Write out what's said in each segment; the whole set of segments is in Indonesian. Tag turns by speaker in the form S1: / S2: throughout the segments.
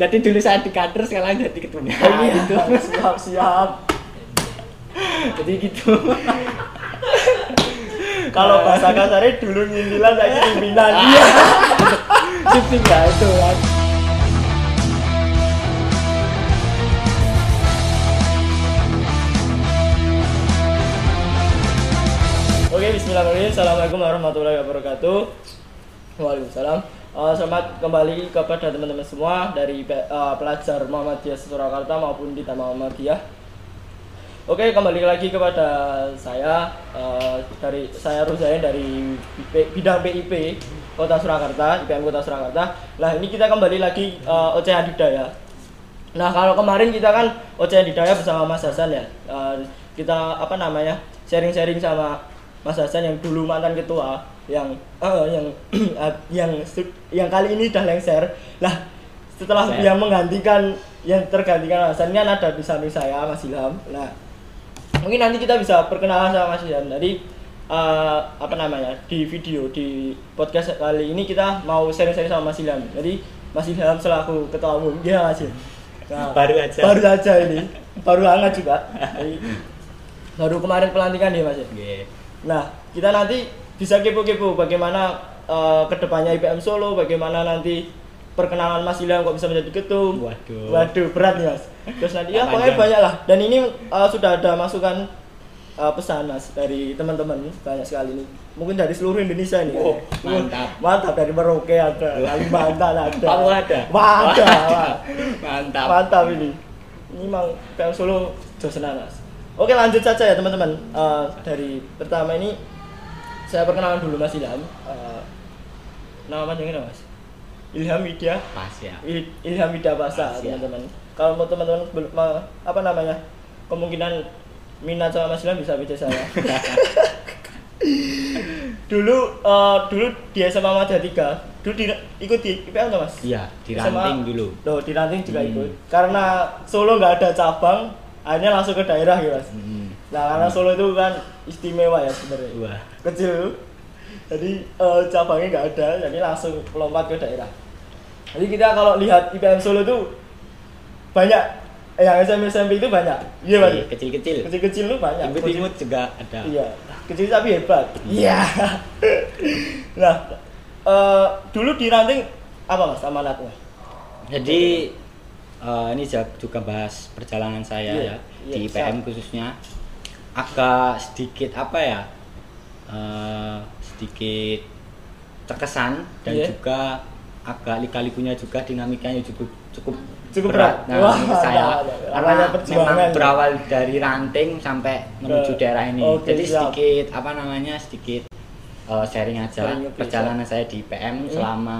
S1: jadi dulu saya di kader sekarang jadi ketua
S2: Iya,
S1: gitu
S2: siap siap.
S1: jadi gitu
S2: Kalau bahasa kasarnya dulu nyindilan saya pimpinan. Iya.
S1: Sip ya itu kan
S2: Oke, bismillahirrahmanirrahim. Assalamualaikum warahmatullahi wabarakatuh. Waalaikumsalam. Eh, selamat kembali kepada teman-teman semua dari eh, pelajar Muhammadiyah Surakarta maupun di Taman Muhammadiyah. Oke, kembali lagi kepada saya eh, dari saya Ruzain dari B- bidang PIP Kota Surakarta, IPM Kota Surakarta. Nah, ini kita kembali lagi eh, Ocehan Didaya. Nah kalau kemarin kita kan Ocehan Didaya bersama Mas Hasan ya Eh, Kita apa namanya sharing-sharing sama Mas Hasan yang dulu mantan ketua Yang eh, yang yang su- yang kali ini udah lengser. Lah setelah yang menggantikan yang tergantikan kan ada di samping saya Mas Ilham. Nah mungkin nanti kita bisa perkenalan sama Mas Ilham. Jadi eh, apa namanya di video di podcast kali ini kita mau sharing-sharing sama Mas Ilham. Jadi Mas Ilham selaku ketua umum dia Mas Ilham. Nah,
S1: Baru aja.
S2: baru aja ini. Baru hangat juga. Jadi, baru kemarin pelantikan ya mas ya
S1: Oke.
S2: nah kita nanti bisa kepo-kepo bagaimana eh, ke depannya IPM Solo bagaimana nanti perkenalan Mas Ilham kok bisa menjadi ketum
S1: Waduh.
S2: waduh berat nih mas terus nanti ya pokoknya banyak lah dan ini eh, sudah ada masukan eh, pesan mas dari teman-teman banyak sekali nih mungkin dari seluruh Indonesia nih
S1: Oh, mantap.
S2: mantap dari Merauke ada Kalimantan ada
S1: Papua ada?
S2: Wah, ada wah.
S1: mantap
S2: Mantap ini. Ini memang PM Solo Josenan Mas. Oke lanjut saja ya teman-teman. Eh, dari pertama ini saya perkenalan dulu Mas Ilham. Eh, nama panjangnya Mas? Ilham Widya.
S1: pas ya
S2: Il- Ilham Widya Basa
S1: Pas, ya.
S2: teman-teman. Kalau mau teman-teman apa namanya kemungkinan minat sama Mas Ilham bisa bisa saya. dulu eh, dulu di SMA Madya 3 dulu di, ikut di IPM tuh Mas?
S1: iya di ranting dulu
S2: Loh, di ranting juga
S1: Hmm.
S2: ikut. Karena Solo nggak ada cabang, akhirnya langsung ke daerah gitu, Mas.
S1: Hmm.
S2: Nah, karena Solo itu kan istimewa ya sebenarnya.
S1: wah
S2: Kecil. Jadi eh, cabangnya nggak ada, jadi langsung lompat ke daerah. Jadi kita kalau lihat IPM Solo itu banyak eh, yang SMP SMP itu banyak. Iya, Mas.
S1: Iya, kecil-kecil
S2: Kecil-kecil itu banyak.
S1: imut-imut juga ada
S2: Iya, kecil tapi hebat. Iya. nah, eh, dulu di ranting apa Mas amanatnya?
S1: jadi eh, ini juga bahas perjalanan saya
S2: Iya,
S1: ya
S2: iya,
S1: di IPM khususnya agak sedikit apa ya eh, sedikit terkesan dan
S2: Iya.
S1: juga agak lika-likunya juga dinamikanya cukup cukup
S2: Cukup berat.
S1: nah,
S2: Wah,
S1: saya karena memang berawal dari ranting sampai menuju
S2: Ke-
S1: daerah ini
S2: oke,
S1: jadi
S2: siap.
S1: sedikit apa namanya sedikit eh, sharing aja
S2: Sharing,
S1: perjalanan saya di IPM
S2: Hmm.
S1: selama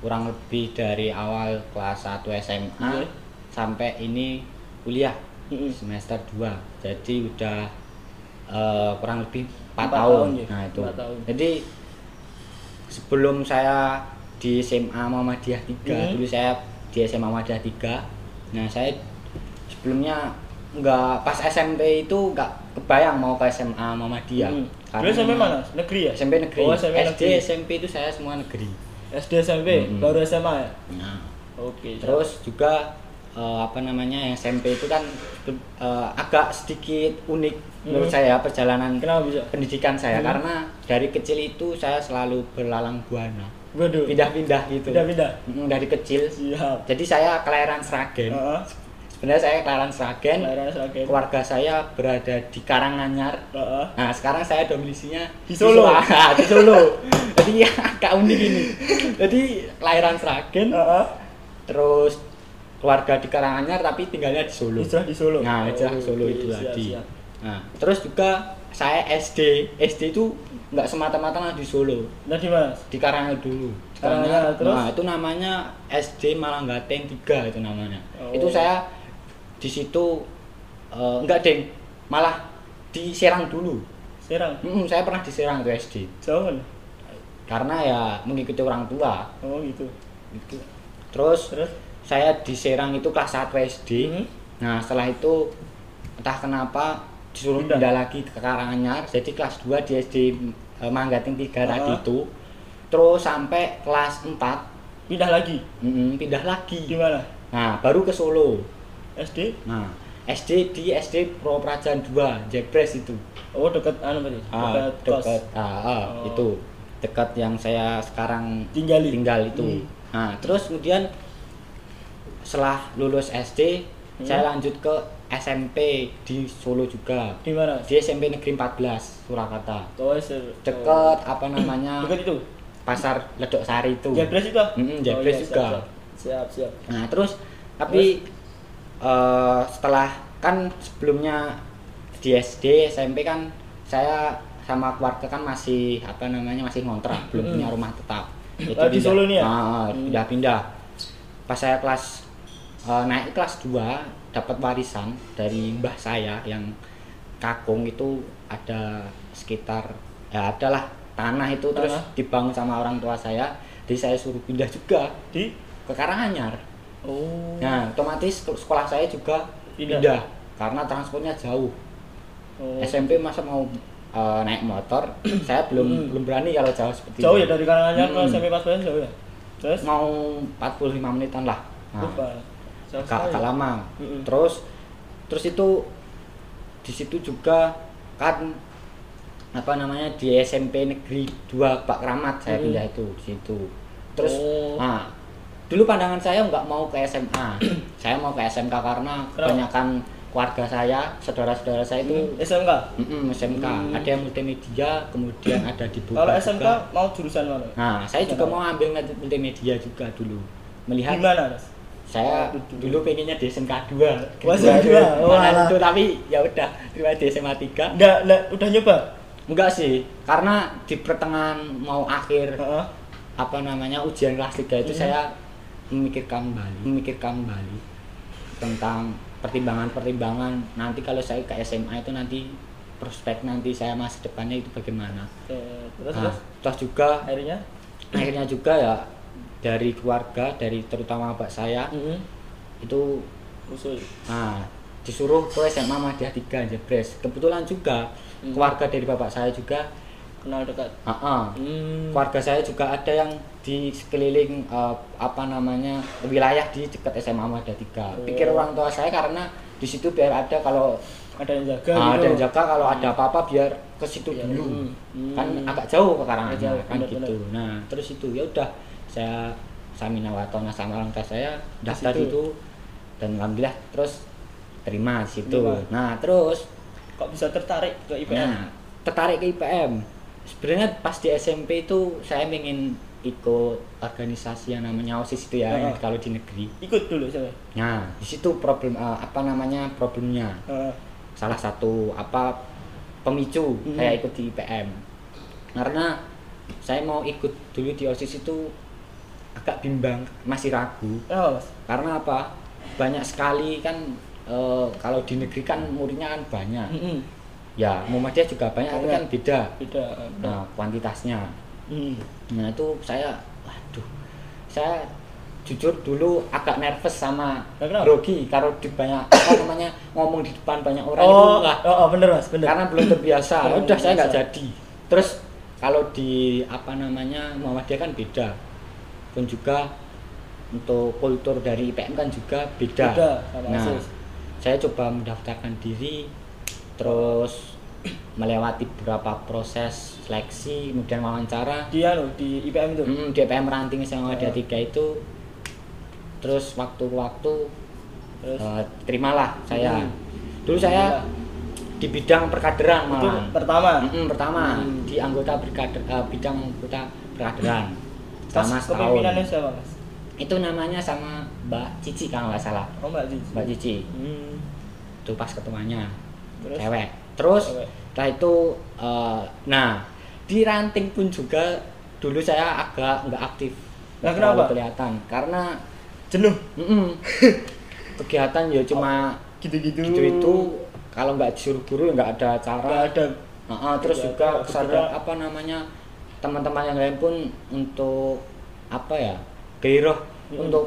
S1: kurang lebih dari awal kelas 1 SMA
S2: Iya.
S1: sampai ini kuliah
S2: Mm-mm.
S1: semester 2 jadi udah eh, kurang lebih 4,
S2: Empat
S1: tahun.
S2: tahun, ya.
S1: nah itu
S2: Empat tahun.
S1: jadi sebelum saya di SMA Muhammadiyah 3
S2: Mhm.
S1: dulu saya di SMA Muhammadiyah 3 nah saya sebelumnya nggak pas SMP itu nggak kebayang mau ke SMA Muhammadiyah
S2: Hmm.
S1: Karena
S2: Dulu SMP mana? Negeri ya?
S1: SMP negeri
S2: Oh, SMP
S1: SD
S2: negeri.
S1: SMP itu saya semua negeri
S2: SD SMP,
S1: Mm-mm.
S2: baru SMA ya?
S1: nah
S2: Oke.
S1: Terus juga eh, apa namanya yang SMP itu kan eh, agak sedikit unik menurut
S2: Hmm.
S1: saya perjalanan
S2: kenapa bisa?
S1: pendidikan saya
S2: Hmm.
S1: karena dari kecil itu saya selalu berlalang buana
S2: Waduh.
S1: pindah-pindah gitu
S2: Pindah-pindah.
S1: Dari kecil
S2: Siap.
S1: jadi saya kelahiran Sragen
S2: Heeh.
S1: sebenarnya saya kelahiran Sragen
S2: Kelahiran Sragen.
S1: keluarga saya berada di Karanganyar
S2: Heeh.
S1: nah sekarang saya domisilinya
S2: Di Solo.
S1: Di Solo jadi ya agak unik ini jadi kelahiran Sragen
S2: Heeh.
S1: terus keluarga di Karanganyar tapi tinggalnya di Solo.
S2: Hijrah di Solo.
S1: Nah, hijrah ke Solo
S2: Oke,
S1: itu
S2: siap,
S1: tadi.
S2: siap.
S1: Nah, terus juga saya SD. SD itu nggak semata-mata di Solo,
S2: Nah, di mana?
S1: di Karanganyar dulu. Di
S2: Karanganyar, terus?
S1: Nah, itu namanya SD Malanggateng 3 itu namanya.
S2: Oh.
S1: Itu saya di situ eh, enggak, Deng. Malah di Serang dulu.
S2: Serang.
S1: Mm, saya pernah di Serang itu SD.
S2: Jauh kan?
S1: Karena ya mengikuti orang tua
S2: Oh, gitu.
S1: gitu. Terus
S2: Terus?
S1: Saya di Serang itu kelas 1 SD.
S2: Hmm.
S1: Nah, setelah itu entah kenapa disuruh
S2: Pindah.
S1: pindah lagi ke Karanganyar. Jadi kelas 2 di SD eh, Manggating 3 tadi
S2: Ah.
S1: itu. Terus sampai kelas 4
S2: Pindah lagi.
S1: mm, pindah lagi
S2: Di mana?
S1: Nah, baru ke Solo.
S2: SD
S1: Nah, SD di SD Pro Prajan 2, Jebres itu.
S2: oh deket anu berarti
S1: Ah,
S2: dekat kos
S1: dekat ah, ah,
S2: Oh.
S1: itu. Dekat yang saya sekarang
S2: tinggali
S1: tinggal itu.
S2: Hmm.
S1: Nah, terus kemudian setelah lulus SD,
S2: Hmm.
S1: saya lanjut ke SMP di Solo juga.
S2: di mana
S1: Di SMP Negeri 14 Surakarta.
S2: oh
S1: Dekat apa namanya?
S2: dekat itu
S1: Pasar Ledok Sari itu.
S2: Jabres itu ah?
S1: Mm-mm,
S2: Oh,
S1: Jabres
S2: iya,
S1: juga.
S2: siap siap, siap.
S1: Nah, terus tapi eh, setelah kan sebelumnya di SD, SMP kan saya sama keluarga kan masih apa namanya masih ngontrak, belum punya rumah tetap.
S2: Oh, di Solo nih ya?
S1: Ah, ah,
S2: Hmm.
S1: pindah-pindah. Pas saya kelas eh, naik kelas 2 dapat warisan dari mbah saya yang kakung itu ada sekitar ya adalah tanah itu terus
S2: Tanah.
S1: dibangun sama orang tua saya. Jadi saya suruh pindah juga
S2: di
S1: ke Karanganyar.
S2: oh
S1: Nah, otomatis ke- sekolah saya juga
S2: Pindah.
S1: pindah, karena transportnya jauh.
S2: oh.
S1: SMP masa mau eh, naik motor, saya belum
S2: Hmm.
S1: belum berani kalau jauh seperti
S2: jauh ya dari Karanganyar ke
S1: Mm-mm.
S2: SMP pas jauh ya terus
S1: Mau 45 menitan lah. Nah,
S2: lupa
S1: Agak lama.
S2: Mm-mm.
S1: Terus terus itu di situ juga kan apa namanya di SMP Negeri 2 Pak Kramat saya
S2: Mm.
S1: pindah itu di situ. Terus
S2: Oh.
S1: nah dulu pandangan saya nggak mau ke SMA. saya mau ke SMK karena
S2: Kenapa?
S1: kebanyakan keluarga saya, saudara-saudara saya itu
S2: Hmm, SMK
S1: mm-mm, SMK.
S2: Hmm.
S1: Ada yang multimedia, kemudian ada di Buka
S2: kalau
S1: juga.
S2: SMK mau jurusan mana
S1: Nah, saya juga
S2: Kenapa?
S1: mau ambil multimedia juga dulu. Melihat
S2: di mana mas
S1: saya
S2: Oh,
S1: dulu pengennya di SMK 2
S2: Wah, SMK 2. Oh,
S1: itu tapi ya udah cuma di SMA 3
S2: enggak enggak udah nyoba?
S1: Enggak sih karena di pertengahan mau akhir
S2: Heeh.
S1: apa namanya ujian kelas 3 itu
S2: Mhm.
S1: saya memikirkan kembali memikirkan kembali tentang pertimbangan-pertimbangan. Nanti kalau saya ke SMA itu nanti prospek nanti saya masa depannya itu bagaimana.
S2: Terus
S1: nah,
S2: terus?
S1: terus juga
S2: akhirnya?
S1: akhirnya juga ya dari keluarga dari terutama bapak saya
S2: Mm-mm.
S1: itu
S2: usul
S1: Nah, disuruh ke SMA Madya 3 Jebres. Kebetulan juga
S2: Hmm.
S1: keluarga dari bapak saya juga,
S2: kenal dekat
S1: ah, ah.
S2: hmm.
S1: keluarga saya juga ada yang di sekeliling eh, apa namanya wilayah di dekat SMA Madya 3.
S2: Oh.
S1: Pikir orang tua saya karena di situ biar ada kalau
S2: ada yang jaga
S1: ah,
S2: gitu
S1: ada yang jaga kalau ada apa-apa biar ke situ
S2: Iya,
S1: dulu.
S2: hmm.
S1: Kan
S2: Hmm.
S1: agak jauh ke Karanganyar kan
S2: benar-benar.
S1: gitu. Nah, terus itu ya udah saya Samina Watona sama orang tua saya daftar itu dan alhamdulillah terus terima di situ.
S2: Terima.
S1: Nah, terus
S2: kok bisa tertarik ke IPM
S1: nah, tertarik ke IPM. Sebenarnya pas di SMP itu saya ingin ikut organisasi yang namanya OSIS itu ya yang kalau di negeri.
S2: ikut dulu saya
S1: Nah, di situ problem eh, apa namanya problemnya.
S2: Heeh.
S1: Salah satu apa pemicu
S2: Mhm.
S1: saya ikut di IPM. Karena saya mau ikut dulu di OSIS itu agak bimbang, masih ragu.
S2: mas
S1: Karena apa? Banyak sekali kan eh, kalau di negeri kan muridnya kan banyak.
S2: Mm-mm.
S1: Ya, Muhammadiyah juga banyak, tapi kan beda.
S2: beda
S1: Nah, kuantitasnya.
S2: Hmm.
S1: Nah, itu saya waduh. Saya jujur dulu agak nervous sama grogi kalau di banyak apa namanya ngomong di depan banyak orang itu
S2: oh,
S1: wah,
S2: oh, oh, bener mas bener
S1: karena belum terbiasa. Udah saya nggak jadi. Terus kalau di apa namanya Muhammadiyah kan beda. Pun juga untuk kultur dari IPM kan juga beda.
S2: Beda
S1: nah, saya coba mendaftarkan diri terus melewati beberapa proses seleksi kemudian wawancara.
S2: Di anu di IPM itu?
S1: Hmm, di IPM ranting sama ada
S2: Oh.
S1: tiga itu. Terus waktu-waktu
S2: terus?
S1: eh, terimalah saya.
S2: Hmm.
S1: dulu saya di bidang perkaderan
S2: itu
S1: malah.
S2: pertama?
S1: Mm-mm, pertama.
S2: Hmm.
S1: di anggota berkader eh, bidang anggota perkaderan selama setahun.
S2: Siapa mas?
S1: Itu namanya sama Mbak Cici kalau nggak salah.
S2: Oh mbak Cici.
S1: Mbak Cici.
S2: Hmm.
S1: itu pas ketuanya.
S2: Terus?
S1: Cewek. Terus
S2: Cewek.
S1: setelah itu eh, nah di ranting pun juga dulu saya agak nggak aktif.
S2: Nah, kenapa?
S1: kelihatan. Karena
S2: jenuh.
S1: Mm-mm, kegiatan ya cuma
S2: gitu-gitu.
S1: gitu itu. Kalau nggak disuruh guru ya nggak ada cara.
S2: Nggak ada.
S1: Heeh, terus
S2: Nggak
S1: juga
S2: ada.
S1: kesadaran apa namanya teman-teman yang lain pun untuk apa ya gairah
S2: Mm.
S1: untuk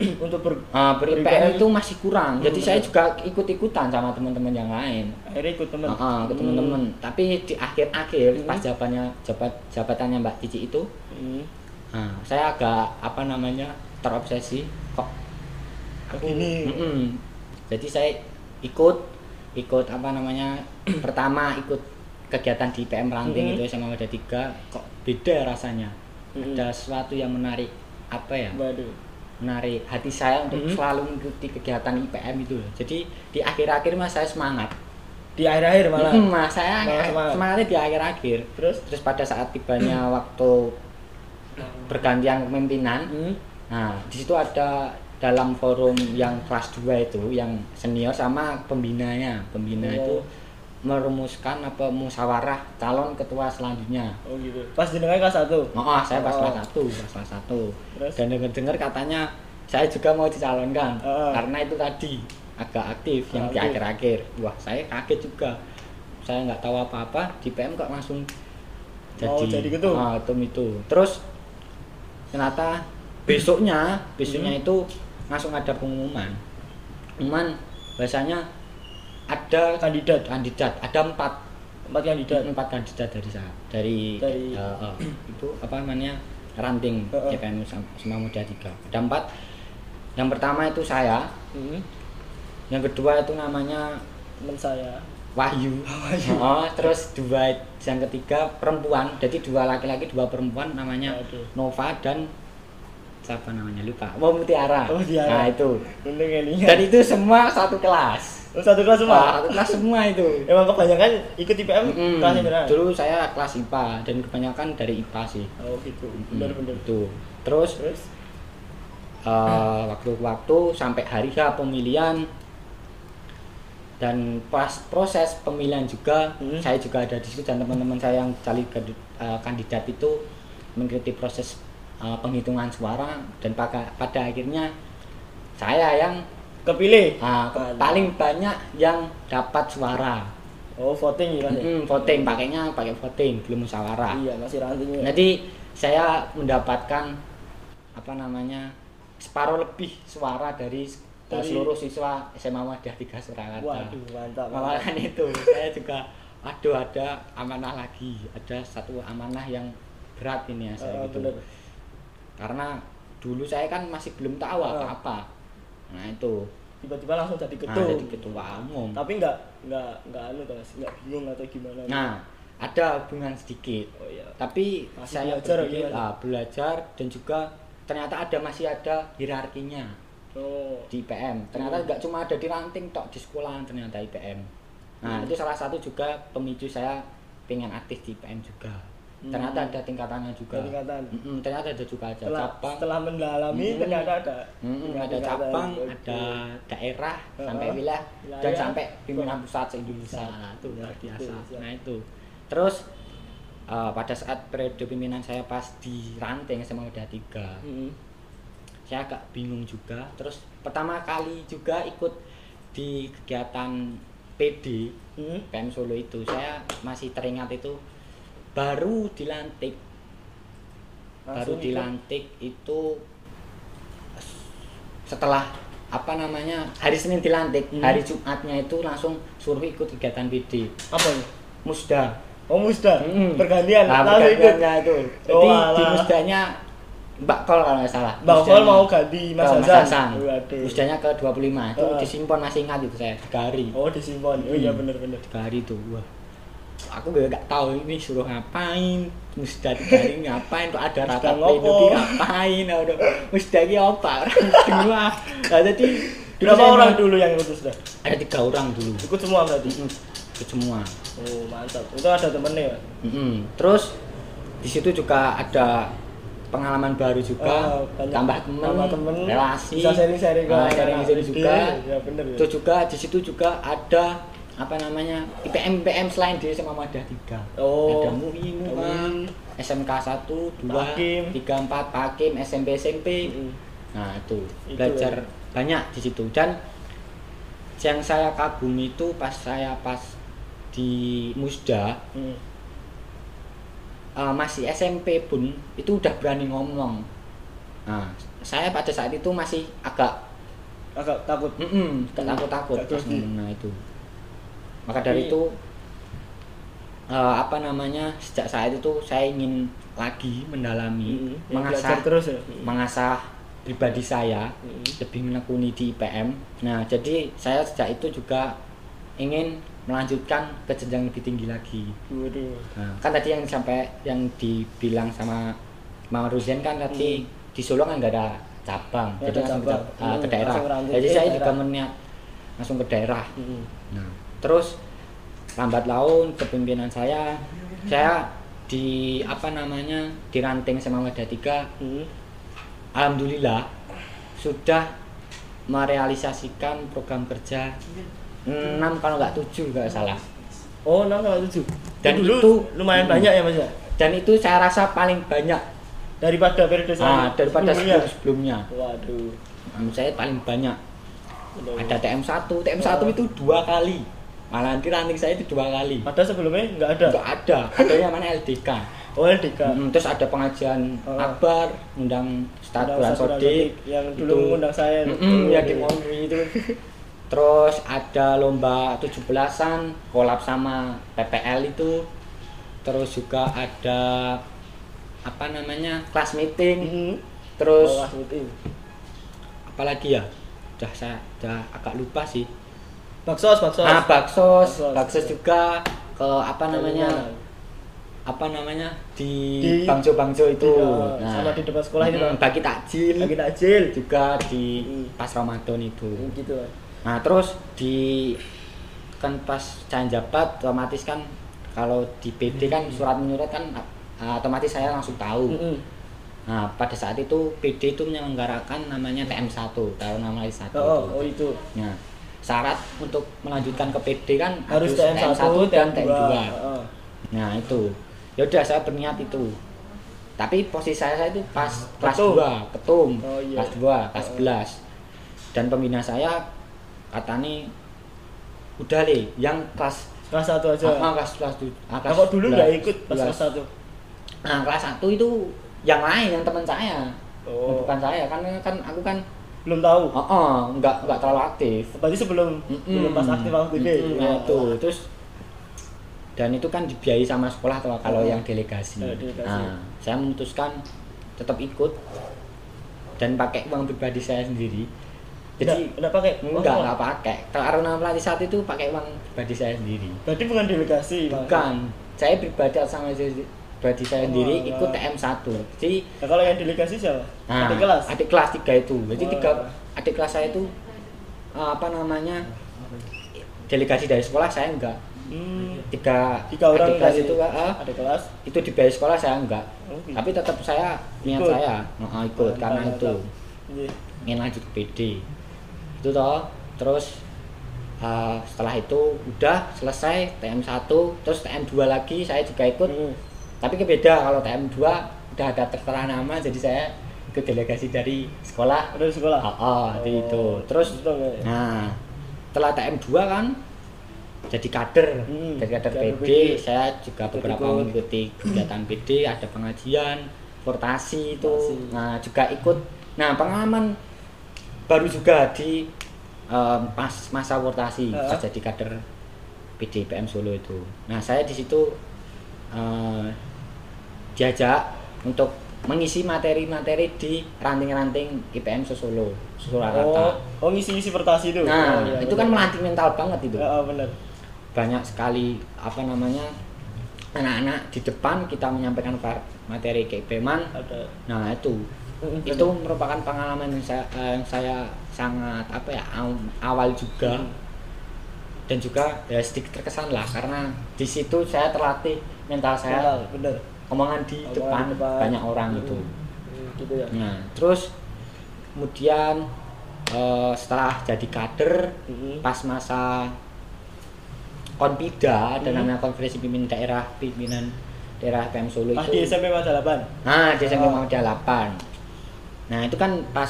S2: untuk ber
S1: uh,
S2: ber-IPM
S1: itu masih kurang jadi
S2: Hmm,
S1: saya
S2: benar.
S1: juga ikut-ikutan sama teman-teman yang lain
S2: akhirnya ikut teman
S1: Heeh, ke teman-teman tapi di akhir-akhir
S2: Hmm.
S1: pas jabatannya jabat jabatannya Mbak Cici itu
S2: Hmm.
S1: nah, saya agak apa namanya terobsesi kok
S2: gini
S1: Mm-mm. jadi saya ikut ikut apa namanya pertama ikut kegiatan di PM ranting
S2: Mm-mm.
S1: itu SMA Wadah 3 kok beda rasanya
S2: Mm-mm.
S1: ada sesuatu yang menarik apa ya
S2: waduh
S1: menarik hati saya untuk
S2: Mm-mm.
S1: selalu mengikuti kegiatan IPM itu jadi di akhir-akhir mas saya semangat
S2: di akhir-akhir malah
S1: Mm, mas saya
S2: Malah semangat.
S1: semangatnya di akhir-akhir
S2: terus
S1: terus pada saat tibanya waktu bergantian kepemimpinan
S2: hmm.
S1: Nah, di situ ada dalam forum yang kelas 2 itu yang senior sama pembinanya. Pembina
S2: Oh.
S1: itu merumuskan apa musyawarah calon ketua selanjutnya.
S2: oh gitu pas jenengan kelas satu
S1: Oh, saya pas
S2: Oh.
S1: kelas 1, pas kelas 1.
S2: Terus?
S1: Dan dengar-dengar katanya saya juga mau dicalonkan
S2: Oh.
S1: karena itu tadi agak aktif yang di akhir-akhir. Wah, saya kaget juga. Saya nggak tahu apa-apa di PM kok langsung jadi
S2: Oh, jadi ketum?
S1: Ah, ketum itu. Terus ternyata besoknya besoknya
S2: Hmm.
S1: itu langsung ada pengumuman pengumuman bahasanya ada
S2: kandidat.
S1: Kandidat. Ada empat.
S2: Empat kandidat.
S1: Empat kandidat dari saya dari,
S2: Dari-
S1: eh, eh, itu apa namanya ranting
S2: Heeh.
S1: CPM Semua Muda tiga. Ada empat. Yang pertama itu saya.
S2: Hmm.
S1: yang kedua itu namanya
S2: teman saya.
S1: Wahyu, Oh, terus dua yang ketiga perempuan. Jadi dua laki-laki dua perempuan namanya
S2: Aduh.
S1: Nova dan siapa namanya lupa. Mau Mutiara.
S2: Oh, Mutiara.
S1: nah itu.
S2: Untung ini.
S1: Dan itu semua satu kelas.
S2: Oh, satu kelas semua?
S1: Wah, satu kelas semua itu.
S2: Emang kebanyakan ikut IPM
S1: Mm-mm.
S2: kelasnya berapa
S1: dulu saya kelas IPA dan kebanyakan dari IPA sih.
S2: Oh gitu. Benar-benar
S1: itu. Terus
S2: terus?
S1: eh, waktu-waktu sampai hari H pemilihan dan pas proses pemilihan juga
S2: Hmm.
S1: saya juga ada di situ dan teman-teman saya yang cari eh, kandidat itu mengikuti proses eh, penghitungan suara dan pada, pada akhirnya saya yang
S2: kepilih
S1: ke-
S2: Mantap.
S1: paling banyak yang dapat suara
S2: oh voting ya ya?
S1: Mm, voting pakainya pakai voting belum musyawarah
S2: iya masih rantingnya
S1: jadi saya mendapatkan apa namanya separuh lebih suara dari,
S2: Dari-
S1: seluruh siswa SMA Wadah 3 Surakarta.
S2: waduh mantap
S1: Malahan itu saya juga aduh ada amanah lagi, ada satu amanah yang berat ini ya saya
S2: Ah,
S1: gitu.
S2: bener.
S1: Karena dulu saya kan masih belum tahu
S2: Ah.
S1: apa-apa. Nah, itu.
S2: tiba-tiba langsung jadi
S1: Nah,
S2: ketum
S1: jadi ketua umum.
S2: tapi nggak nggak nggak anu nggak bingung atau gimana
S1: Nah, ada hubungan sedikit.
S2: oh iya
S1: tapi
S2: Masih
S1: saya
S2: belajar
S1: berpikir, ah, belajar dan juga ternyata ada masih ada hierarkinya
S2: oh
S1: di IPM ternyata
S2: Hmm.
S1: nggak cuma ada di ranting tok di sekolahan ternyata IPM nah
S2: Hmm.
S1: itu salah satu juga pemicu saya pengen aktif di IPM juga
S2: Hmm.
S1: ternyata ada tingkatannya juga
S2: Ada tingkatan.
S1: Mm-mm, ternyata ada juga ada
S2: setelah
S1: cabang
S2: setelah mendalami
S1: Mm-mm.
S2: ternyata ada
S1: Mm-mm, ada
S2: tingkatan.
S1: cabang
S2: Oke.
S1: ada daerah
S2: Heeh.
S1: sampai wilayah
S2: Wilayah.
S1: dan sampai pimpinan pusat se Indonesia. Nah, itu luar
S2: Itu,
S1: biasa
S2: siap.
S1: nah itu terus eh, pada saat periode pimpinan saya pas di ranting SMA Muda 3
S2: Mm-mm.
S1: saya agak bingung juga terus pertama kali juga ikut di kegiatan PD
S2: Mm-mm.
S1: PM Solo itu saya masih teringat itu baru dilantik. Baru
S2: Langsung ikut.
S1: dilantik itu setelah apa namanya hari Senin dilantik.
S2: Hmm.
S1: hari Jumatnya itu langsung suruh ikut kegiatan PD
S2: apa ini?
S1: Musda.
S2: Oh musda.
S1: Mm-mm.
S2: bergantian
S1: nah,
S2: langsung ikut.
S1: itu. Jadi
S2: Oh,
S1: di. Musdanya Mbak Kol kalau nggak salah.
S2: Mbak Kol mau ganti Mas Hasan.
S1: Musdanya ke 25 itu
S2: Heeh.
S1: disimpan masih ingat itu saya tiga hari
S2: oh disimpan. Oh iya
S1: Hmm.
S2: bener-bener
S1: tiga hari itu wah aku gak, gak tahu ini suruh ngapain musda hari ngapain tuh ada rapat
S2: ngopo?
S1: Ngapain aduh. Musda ini apa? Semua nah, jadi
S2: berapa orang dulu yang ikut sudah
S1: ada tiga orang dulu.
S2: Ikut semua berarti?
S1: Mm, ikut semua.
S2: Oh mantap. Itu ada temennya ya
S1: Mm-mm. terus di situ juga ada pengalaman baru juga.
S2: Ah, banyak-
S1: tambah temen,
S2: tambah temen,
S1: relasi.
S2: Bisa sharing-sharing ke
S1: ah,
S2: anak-anak
S1: sharing-sharing
S2: SD.
S1: juga.
S2: Ya, bener ya.
S1: itu juga di situ juga ada apa namanya IPM IPM selain di SMA Madah 3
S2: Oh.
S1: ada MUI MUA
S2: MUI.
S1: SMK 1 2
S2: Pakim.
S1: 3 4 Pakim SMP SMP
S2: Mm-mm.
S1: nah itu
S2: Itu
S1: belajar
S2: ya.
S1: banyak di situ dan yang saya kagumi itu pas saya pas di Musda
S2: Hmm.
S1: eh, masih SMP pun itu udah berani ngomong nah saya pada saat itu masih agak
S2: agak takut
S1: mm takut takut
S2: grogi.
S1: nah itu maka dari itu eh, apa namanya sejak saat itu saya ingin lagi mendalami.
S2: Ya,
S1: mengasah
S2: terus ya
S1: mengasah pribadi saya
S2: Hmm.
S1: lebih menekuni di IPM. Nah, jadi saya sejak itu juga ingin melanjutkan ke jenjang lebih tinggi lagi.
S2: Waduh.
S1: Nah, kan tadi yang sampai yang dibilang sama Mama Ruzen kan tadi di Solo kan nggak ada cabang,
S2: Nggak
S1: jadi
S2: ada
S1: ke,
S2: cabang.
S1: ah, ke
S2: Hmm,
S1: daerah.
S2: langsung lanjut
S1: Jadi
S2: ke
S1: saya
S2: daerah.
S1: juga meniat langsung ke daerah.
S2: Hmm.
S1: Nah, terus lambat laun kepemimpinan saya, saya di apa namanya di ranting sama Media 3
S2: Hmm.
S1: Alhamdulillah sudah merealisasikan program kerja 6 kalau nggak 7 nggak salah
S2: Oh, 6 sama 7.
S1: Dan
S2: dulu
S1: itu-
S2: lumayan
S1: Hmm.
S2: banyak ya, Mas ya.
S1: dan itu saya rasa paling banyak
S2: Daripada periode
S1: ah,
S2: saya.
S1: daripada
S2: sebelumnya.
S1: sebelum sebelumnya
S2: Waduh.
S1: menurut saya paling banyak ada TM1 TM1 itu dua kali malah nanti ranting saya itu dua kali
S2: Ada sebelumnya nggak ada.
S1: nggak ada adanya mana LDK
S2: Oh, LDK.
S1: Mm, terus ada pengajian
S2: Oh.
S1: akbar undang Ustadz
S2: Undang
S1: Bulan Sodik
S2: yang dulu
S1: itu.
S2: mengundang saya.
S1: Mm-mm,
S2: Oh,
S1: ya di
S2: iya.
S1: Monri itu terus ada lomba 17-an kolab sama PPL itu terus juga ada apa namanya kelas meeting
S2: Mhm.
S1: terus
S2: Oh, meeting.
S1: apalagi ya udah saya udah agak lupa sih
S2: Baksos, baksos.
S1: ah baksos
S2: Baksos.
S1: baksos juga ke apa namanya apa namanya di,
S2: Di-
S1: bangso bangso itu
S2: Iya, sama di depan sekolah itu,
S1: mm,
S2: Pak.
S1: bagi takjil
S2: Lagi takjil.
S1: juga di
S2: Hmm.
S1: pas Ramadan itu
S2: Hmm, Gitu.
S1: Nah terus di kan pas saya jabat otomatis kan kalau di PD kan surat menyurat kan otomatis saya langsung tahu nah pada saat itu PD itu menyelenggarakan namanya TM1 tahun nama 1
S2: Oh,
S1: itu
S2: oh, itu.
S1: Nah, syarat untuk melanjutkan ke PD kan
S2: Harus TM1
S1: dan
S2: TM2.
S1: TM2.
S2: Heeh.
S1: Nah, itu. Ya udah saya berniat itu. Tapi posisi saya, saya itu pas kelas
S2: Ketum.
S1: 2, ketum.
S2: Oh, iya.
S1: Kelas 2, kelas
S2: Oh.
S1: 11. Dan pembina saya katanya udah le, yang kelas
S2: Kelas 1 aja.
S1: ah, kelas kelas tu- ah,
S2: Nah, kok dulu
S1: 11,
S2: nggak ikut pas
S1: 11.
S2: kelas 1?
S1: Nah, kelas 1 itu yang lain yang teman saya.
S2: Oh.
S1: Bukan saya kan kan aku kan
S2: Belum tahu.
S1: oh, oh enggak enggak terlalu aktif.
S2: Berarti sebelum
S1: Mm-mm.
S2: belum pas aktif aktif
S1: Mm-mm, nah,
S2: Oh.
S1: itu terus dan itu kan dibiayai sama sekolah atau kalau
S2: Oh.
S1: yang delegasi.
S2: Eh, delegasi.
S1: Nah, saya memutuskan tetap ikut dan pakai uang pribadi saya sendiri. Jadi
S2: enggak pakai.
S1: enggak
S2: Oh,
S1: enggak pakai. Karena pelatih saat itu pakai uang pribadi saya sendiri.
S2: Berarti bukan delegasi.
S1: Bukan. Saya pribadi sama pribadi saya
S2: Oh,
S1: sendiri
S2: alah.
S1: ikut TM1. Jadi
S2: Nah, kalau yang delegasi siapa?
S1: Nah,
S2: Adik kelas.
S1: Adik kelas 3 itu. Jadi
S2: Wah.
S1: tiga adik kelas saya itu eh, apa namanya? Delegasi dari sekolah saya enggak.
S2: Hmm.
S1: Tiga,
S2: Tiga orang
S1: adik kelas itu ah,
S2: adik kelas.
S1: itu dibayar sekolah saya enggak.
S2: Oh, gitu.
S1: Tapi tetap saya niat
S2: Ikut.
S1: saya nah, ikut
S2: Mantap,
S1: karena itu
S2: Iya.
S1: ingin lanjut ke PD. Itu toh. Terus eh, setelah itu udah selesai TM1 terus TM2 lagi saya juga ikut
S2: Hmm.
S1: Tapi kebeda kalau TM2 udah ada tertera nama jadi saya ikut delegasi dari sekolah
S2: Udah di sekolah.
S1: oh, oh, di itu terus
S2: Gitu, ya.
S1: nah setelah TM2 kan jadi kader
S2: Hmm,
S1: jadi kader PD,
S2: PD.
S1: saya juga beberapa mengikuti kegiatan PD ada pengajian portasi itu
S2: Portasi.
S1: nah juga ikut nah pengalaman baru juga di em, pas masa portasi
S2: Heeh.
S1: pas jadi kader PD PM Solo itu nah saya di situ eh, diajak untuk mengisi materi-materi di ranting-ranting IPM Solo Surakarta.
S2: Oh, oh ngisi-ngisi pertasi itu.
S1: Nah,
S2: Oh, iya,
S1: itu kan melatih mental banget itu.
S2: Oh, benar.
S1: Banyak sekali apa namanya anak-anak di depan kita menyampaikan materi ke.
S2: Ada.
S1: Nah, itu itu merupakan pengalaman yang saya, yang saya sangat apa ya aw- awal juga dan juga ya sedikit terkesan lah karena di situ saya terlatih mental saya
S2: benar.
S1: Omongan di
S2: Omongan
S1: depan,
S2: depan.
S1: banyak orang
S2: Hmm.
S1: itu.
S2: Hmm, gitu ya.
S1: Nah, terus kemudian eh, setelah jadi kader
S2: Hmm.
S1: pas masa konpida ada
S2: Hmm.
S1: namanya konferensi pimpinan daerah pimpinan daerah PM Solo
S2: Ah,
S1: itu.
S2: di SMP Majalaban.
S1: Nah, di SMP
S2: Oh.
S1: Muhammadiyah 8. Nah, itu kan pas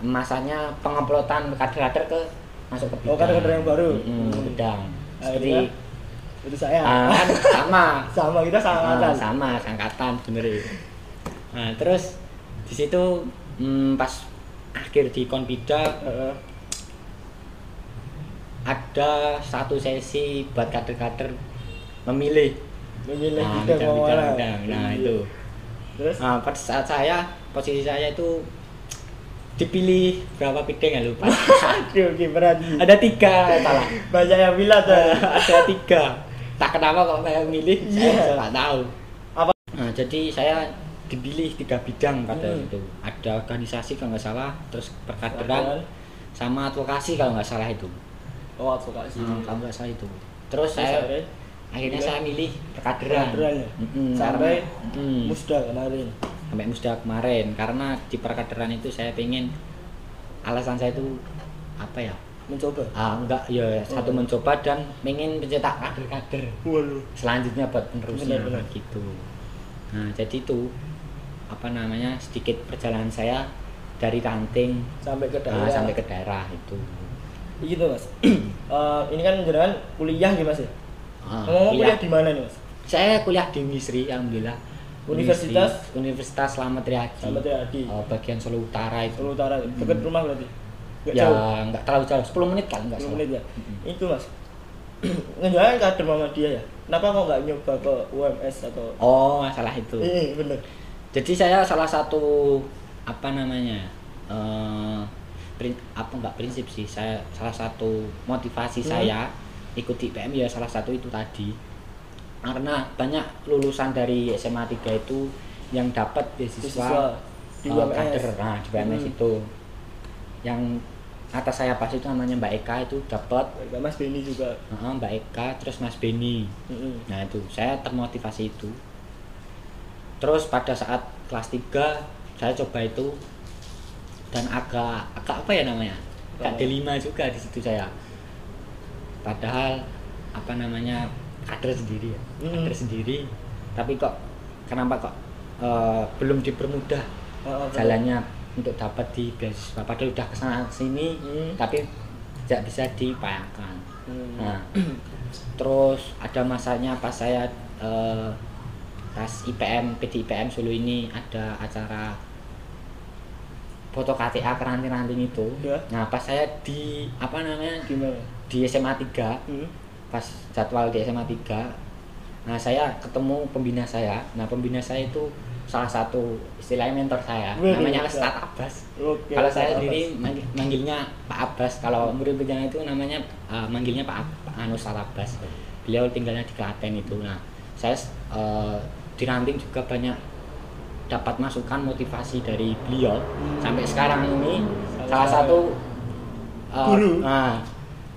S1: masanya pengemplotan kader-kader ke masuk ke bidang.
S2: Oh, kader-kader yang baru.
S1: Mm,
S2: Hmm.
S1: bidang. Seperti
S2: Itu saya.
S1: ah, kan sama.
S2: sama kita sama
S1: Ah, sama angkatan bener nah terus di situ hmm, pas akhir di konpida
S2: Heeh.
S1: ada satu sesi buat kader-kader memilih
S2: Memilih
S1: nah,
S2: bidang mau mana.
S1: bidang-bidang nah
S2: Iya.
S1: itu
S2: Terus
S1: nah, pada saat saya posisi saya itu dipilih berapa piting ya lupa
S2: oke berarti.
S1: ada tiga salah
S2: Banyak yang bilang
S1: ada tiga tak kenapa kok saya milih saya
S2: Iya.
S1: nggak tahu
S2: Apa?
S1: nah, jadi saya dipilih tiga bidang pada
S2: Hmm.
S1: itu ada organisasi kalau nggak salah terus
S2: Perkaderan.
S1: sama advokasi kalau nggak salah itu
S2: Oh advokasi.
S1: Hmm, kalau nggak salah itu terus saya
S2: akhirnya Iya.
S1: saya milih perkaderan
S2: Perkaderan ya?
S1: Mm-mm,
S2: Sampai
S1: mm,
S2: musda kemarin.
S1: sampai musda kemarin karena di perkaderan itu saya pengen alasan saya itu apa ya
S2: Mencoba.
S1: ah enggak ya satu
S2: Oh.
S1: mencoba dan pengen mencetak kader-kader
S2: Waduh.
S1: selanjutnya buat penerusnya
S2: Benar, benar.
S1: gitu nah jadi itu apa namanya sedikit perjalanan saya dari ranting
S2: Sampai ke
S1: ah,
S2: daerah.
S1: sampai ke daerah itu
S2: Gitu mas. Eh, ini kan jenengan kuliah gitu mas ya.
S1: Ah,
S2: Ngomong kuliah
S1: kuliah.
S2: di mana nih mas?
S1: saya kuliah di Misri alhamdulillah
S2: Universitas?
S1: Unisri- Universitas Slamet Riyadi
S2: Sama Triadi.
S1: Oh, bagian Solo Utara itu
S2: Solo Utara. Dekat rumah berarti. Nggak
S1: ya nggak terlalu jauh 10 menit kan nggak
S2: 10
S1: salah
S2: menit ya.
S1: Mm-mm.
S2: Itu mas. Ngejualan kader Muhammadiyah ya. Kenapa kok nggak nyoba ke UMS atau?
S1: oh masalah itu
S2: Iya bener.
S1: jadi saya salah satu apa namanya prin- apa nggak prinsip sih saya salah satu motivasi
S2: Hmm.
S1: saya ikut di PM ya salah satu itu tadi karena banyak lulusan dari SMA 3 itu yang dapat beasiswa
S2: Siswa di
S1: eh,
S2: UMS.
S1: kader nah di UMS
S2: Hmm.
S1: itu yang atas saya pas itu namanya Mbak Eka itu dapat
S2: Mas Beni juga.
S1: eh, Mbak Eka terus Mas Beni
S2: Mm-mm.
S1: Nah itu saya termotivasi itu. Terus pada saat kelas 3 saya coba itu dan agak agak apa ya namanya? Agak
S2: Apa?
S1: D5 juga di situ saya. Padahal apa namanya kader sendiri ya,
S2: Mm.
S1: kader sendiri. Tapi kok kenapa kok eh, belum dipermudah
S2: Oh, bener.
S1: jalannya untuk dapat di beasiswa? Padahal udah ke sana sini,
S2: Hmm.
S1: tapi tidak bisa diupayakan.
S2: Hmm.
S1: Nah, terus ada masanya pas saya eh, pas IPM PDIPM Solo ini ada acara foto KTA keranting-ranting itu.
S2: Ya.
S1: Nah, pas saya di apa namanya
S2: Gimana?
S1: di SMA 3,
S2: Hmm.
S1: pas jadwal di SMA 3, nah saya ketemu pembina saya. Nah, pembina saya itu salah satu istilahnya mentor saya, namanya
S2: ya.
S1: Ustadz Abbas.
S2: Oke.
S1: Kalau saya sendiri manggil- manggilnya Pak Abbas. Kalau murid-muridnya itu namanya uh, manggilnya Pak Pak Anu Ustadz Abbas. Beliau tinggalnya di Klaten itu. Nah, saya uh, di ranting juga banyak dapat masukan motivasi dari beliau
S2: Hmm.
S1: sampai sekarang ini
S2: Salah
S1: salah
S2: satu
S1: uh,
S2: guru.
S1: nah,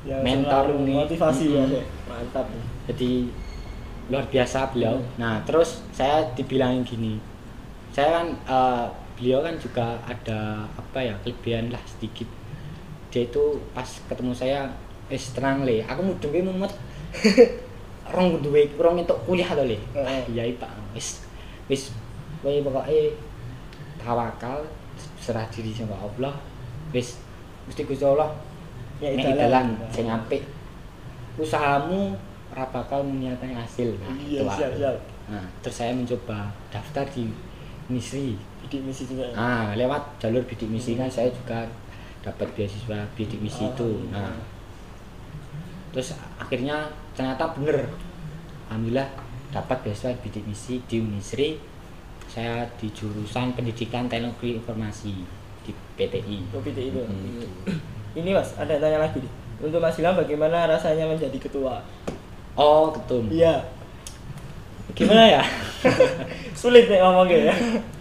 S2: Yang
S1: mentor nih.
S2: motivasi ya. Mantap
S1: jadi luar biasa beliau.
S2: Hmm.
S1: Nah, terus saya dibilangin gini. Saya kan uh, beliau kan juga ada apa ya kelebihan lah sedikit. Dia itu pas ketemu saya wis tenang le, aku mudenge mumet. rong duwe rong entuk kuliah to le. Iya Pak. Wis wis kowe pokoke tawakal serah diri sama Allah. Wis mesti Gusti Allah
S2: Ya,
S1: nek
S2: dalan.
S1: dalan sing apik usahamu ora bakal menyatakan hasil nah,
S2: Iya, siap, siap.
S1: Nah, terus saya mencoba daftar di Misri
S2: Bidik misi juga.
S1: ah lewat jalur bidik misi kan saya juga dapat beasiswa bidik misi itu nah terus akhirnya ternyata bener alhamdulillah dapat beasiswa bidik misi di Unisri saya di jurusan pendidikan teknologi informasi di PTI
S2: Oh, bidik itu.
S1: Hmm.
S2: Ini Mas, ada tanya lagi nih. Untuk Mas Ilham bagaimana rasanya menjadi ketua?
S1: oh ketum
S2: Iya.
S1: Gimana ya
S2: Sulit nih ngomongnya ya.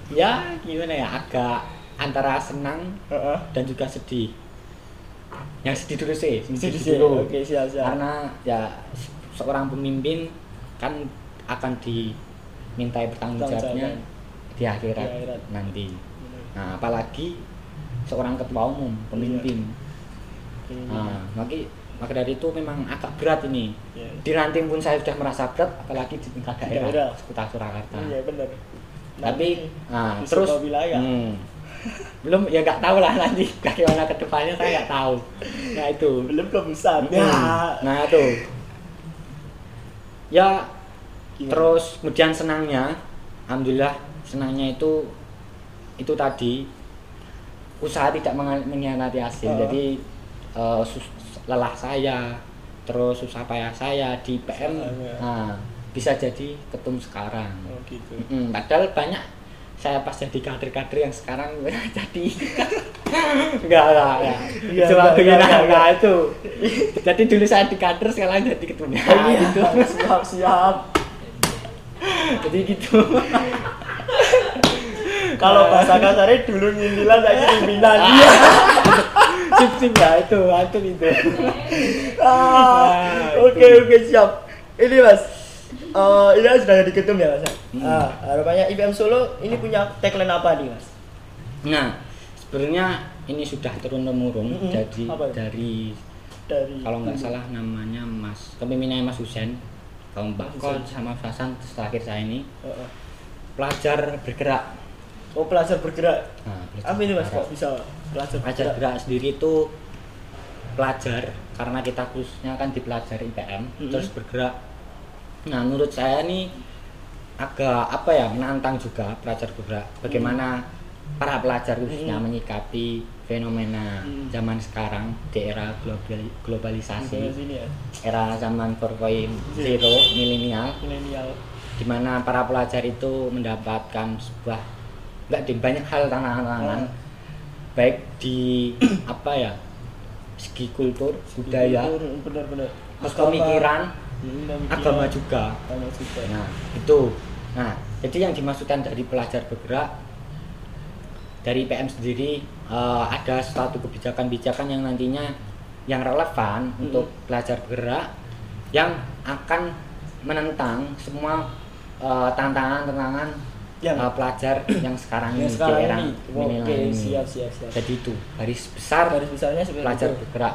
S1: ya gimana ya agak antara senang
S2: Heeh.
S1: dan juga sedih yang sedih dulu sih yang
S2: Sedih
S1: sedih dulu
S2: Oke, siap, siap.
S1: karena ya se- seorang pemimpin kan akan dimintai bertanggung
S2: Tanggung
S1: jawabnya
S2: jawab.
S1: di akhirat,
S2: Di akhirat.
S1: nanti nah apalagi seorang ketua umum pemimpin
S2: Hmm.
S1: nah maka maka dari itu memang agak berat ini
S2: Iya.
S1: di ranting pun saya sudah merasa berat apalagi di tingkat
S2: Di
S1: daerah
S2: daerah.
S1: seputar Surakarta
S2: Iya benar.
S1: tapi nah, terus
S2: wilayah.
S1: hmm, belum ya nggak tahu lah nanti bagaimana ke depannya saya nggak tahu nah itu
S2: belum belum besar.
S1: Hmm,
S2: Ya.
S1: nah itu ya
S2: Gimana?
S1: terus kemudian senangnya alhamdulillah senangnya itu itu tadi usaha tidak mengkhianati hasil
S2: Oh.
S1: jadi sus- lelah saya terus susah payah saya di PM
S2: Usahanya.
S1: nah, bisa jadi ketum sekarang
S2: Oh gitu.
S1: Mm, padahal banyak saya pas jadi kader-kader yang sekarang jadi enggak enggak
S2: Iya,
S1: cuma
S2: enggak,
S1: begini
S2: enggak,
S1: enggak, itu jadi dulu saya di kader sekarang jadi ketua
S2: Iya,
S1: gitu
S2: siap siap.
S1: jadi gitu
S2: Kalau bahasa kasarnya dulu nyindilan saya pimpinan.
S1: Iya. Sip sip ya itu itu itu
S2: Ah, Oke oke siap. Ini mas, eh, ini kan sudah jadi ketum ya mas.
S1: Hmm.
S2: Ah, harapannya IPM Solo ini punya tagline apa nih mas?
S1: nah sebenarnya ini sudah turun temurun
S2: Mm-mm.
S1: jadi dari
S2: Dari
S1: kalau nggak salah namanya Mas kepemimpinannya Mas Husen kalau Mbak Kol sama terus terakhir saya ini pelajar bergerak
S2: Oh pelajar bergerak.
S1: nah, pelajar
S2: Apa ini mas kok bisa pelajar
S1: pelajar
S2: bergerak?
S1: gerak sendiri itu pelajar karena kita khususnya kan di pelajar IPM
S2: Mm-mm.
S1: terus bergerak nah menurut saya nih agak apa ya menantang juga pelajar bergerak bagaimana para pelajar khususnya
S2: Mm-mm.
S1: menyikapi fenomena
S2: Mm.
S1: zaman sekarang di era
S2: Di
S1: globalisasi
S2: ya.
S1: era zaman 4.0 milenial
S2: Milenial.
S1: di mana para pelajar itu mendapatkan sebuah nggak di banyak hal tantangan
S2: Hmm.
S1: Baik di apa ya segi kultur budaya
S2: Benar-benar.
S1: pemikiran
S2: Hmm,
S1: agama juga
S2: Agama juga.
S1: nah itu nah jadi yang dimaksudkan dari pelajar bergerak dari PM sendiri eh, ada suatu kebijakan-kebijakan yang nantinya yang relevan
S2: Mm-mm.
S1: untuk pelajar bergerak yang akan menentang semua eh, tantangan-tantangan
S2: Yang
S1: eh, pelajar yang sekarang
S2: yang
S1: ini
S2: sekarang
S1: di era
S2: ini. Oke,
S1: ini.
S2: siap siap siap.
S1: jadi itu garis besar
S2: Garis besarnya
S1: pelajar
S2: itu.
S1: bergerak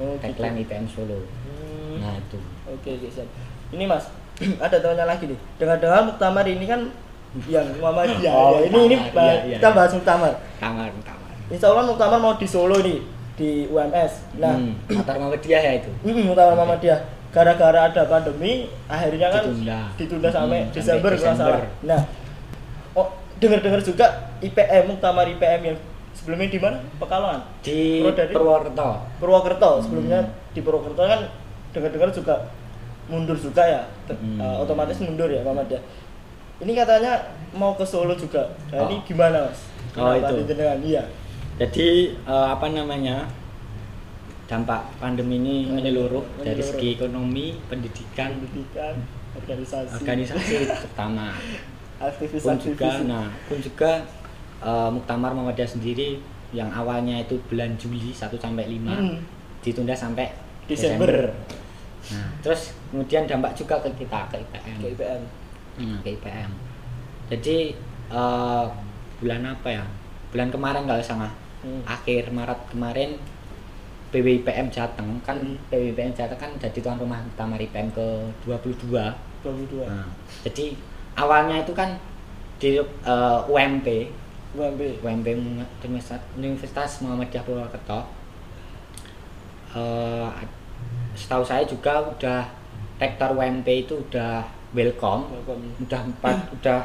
S2: Oh, gitu.
S1: tagline IPM Solo
S2: Hmm.
S1: nah itu
S2: Oke, oke, siap. Ini Mas, ada tanya lagi nih. Dengar-dengar Muktamar ini kan yang Muhammadiyah.
S1: Oh,
S2: ya. Ini ini
S1: Muktamar, iya, iya,
S2: kita
S1: iya.
S2: bahas Muktamar.
S1: kamar kamar
S2: Insya Allah Muktamar mau di Solo nih di UMS. Nah,
S1: hmm, antar Muhammadiyah ya itu
S2: mm, Muktamar Muhammadiyah. Gara-gara ada pandemi, akhirnya kan
S1: Ditunda.
S2: ditunda sampai
S1: Hmm,
S2: Desember
S1: sampai
S2: kalau salah.
S1: Desember.
S2: Nah, dengar-dengar juga IPM Muktamar IPM yang sebelumnya di mana? Pekalongan.
S1: di? Purwokerto
S2: Purwokerto
S1: Hmm.
S2: sebelumnya di Purwokerto kan dengar-dengar juga mundur juga ya
S1: Hmm.
S2: eh, otomatis mundur ya Muhammad ya ini katanya mau ke Solo juga nah,
S1: Oh.
S2: ini gimana mas
S1: Oh,
S2: Kenapa
S1: itu.
S2: dengan iya
S1: jadi eh, apa namanya dampak pandemi ini menyeluruh dari
S2: Menyeluruh.
S1: segi ekonomi pendidikan
S2: pendidikan organisasi
S1: organisasi terutama
S2: aktivis
S1: pun juga
S2: aktivis
S1: nah pun juga eh, Muktamar Muhammadiyah sendiri yang awalnya itu bulan Juli 1 sampai 5
S2: Hmm.
S1: ditunda sampai
S2: Desember.
S1: Desember. Nah, terus kemudian dampak juga ke kita ke IPM.
S2: ke IPM
S1: Hmm, ke IPM. Jadi eh, bulan apa ya? Bulan kemarin kalau salah,
S2: Hmm.
S1: akhir Maret kemarin PWIPM Jateng kan
S2: Hmm.
S1: PWIPM Jateng kan jadi tuan rumah Muktamar IPM ke 22.
S2: 22
S1: Nah, jadi awalnya itu kan di eh, UMP
S2: UMB
S1: UMP Universitas, Universitas Muhammadiyah Purwokerto eh, setahu saya juga udah rektor UMP itu udah welcome
S2: Welcome.
S1: udah empat udah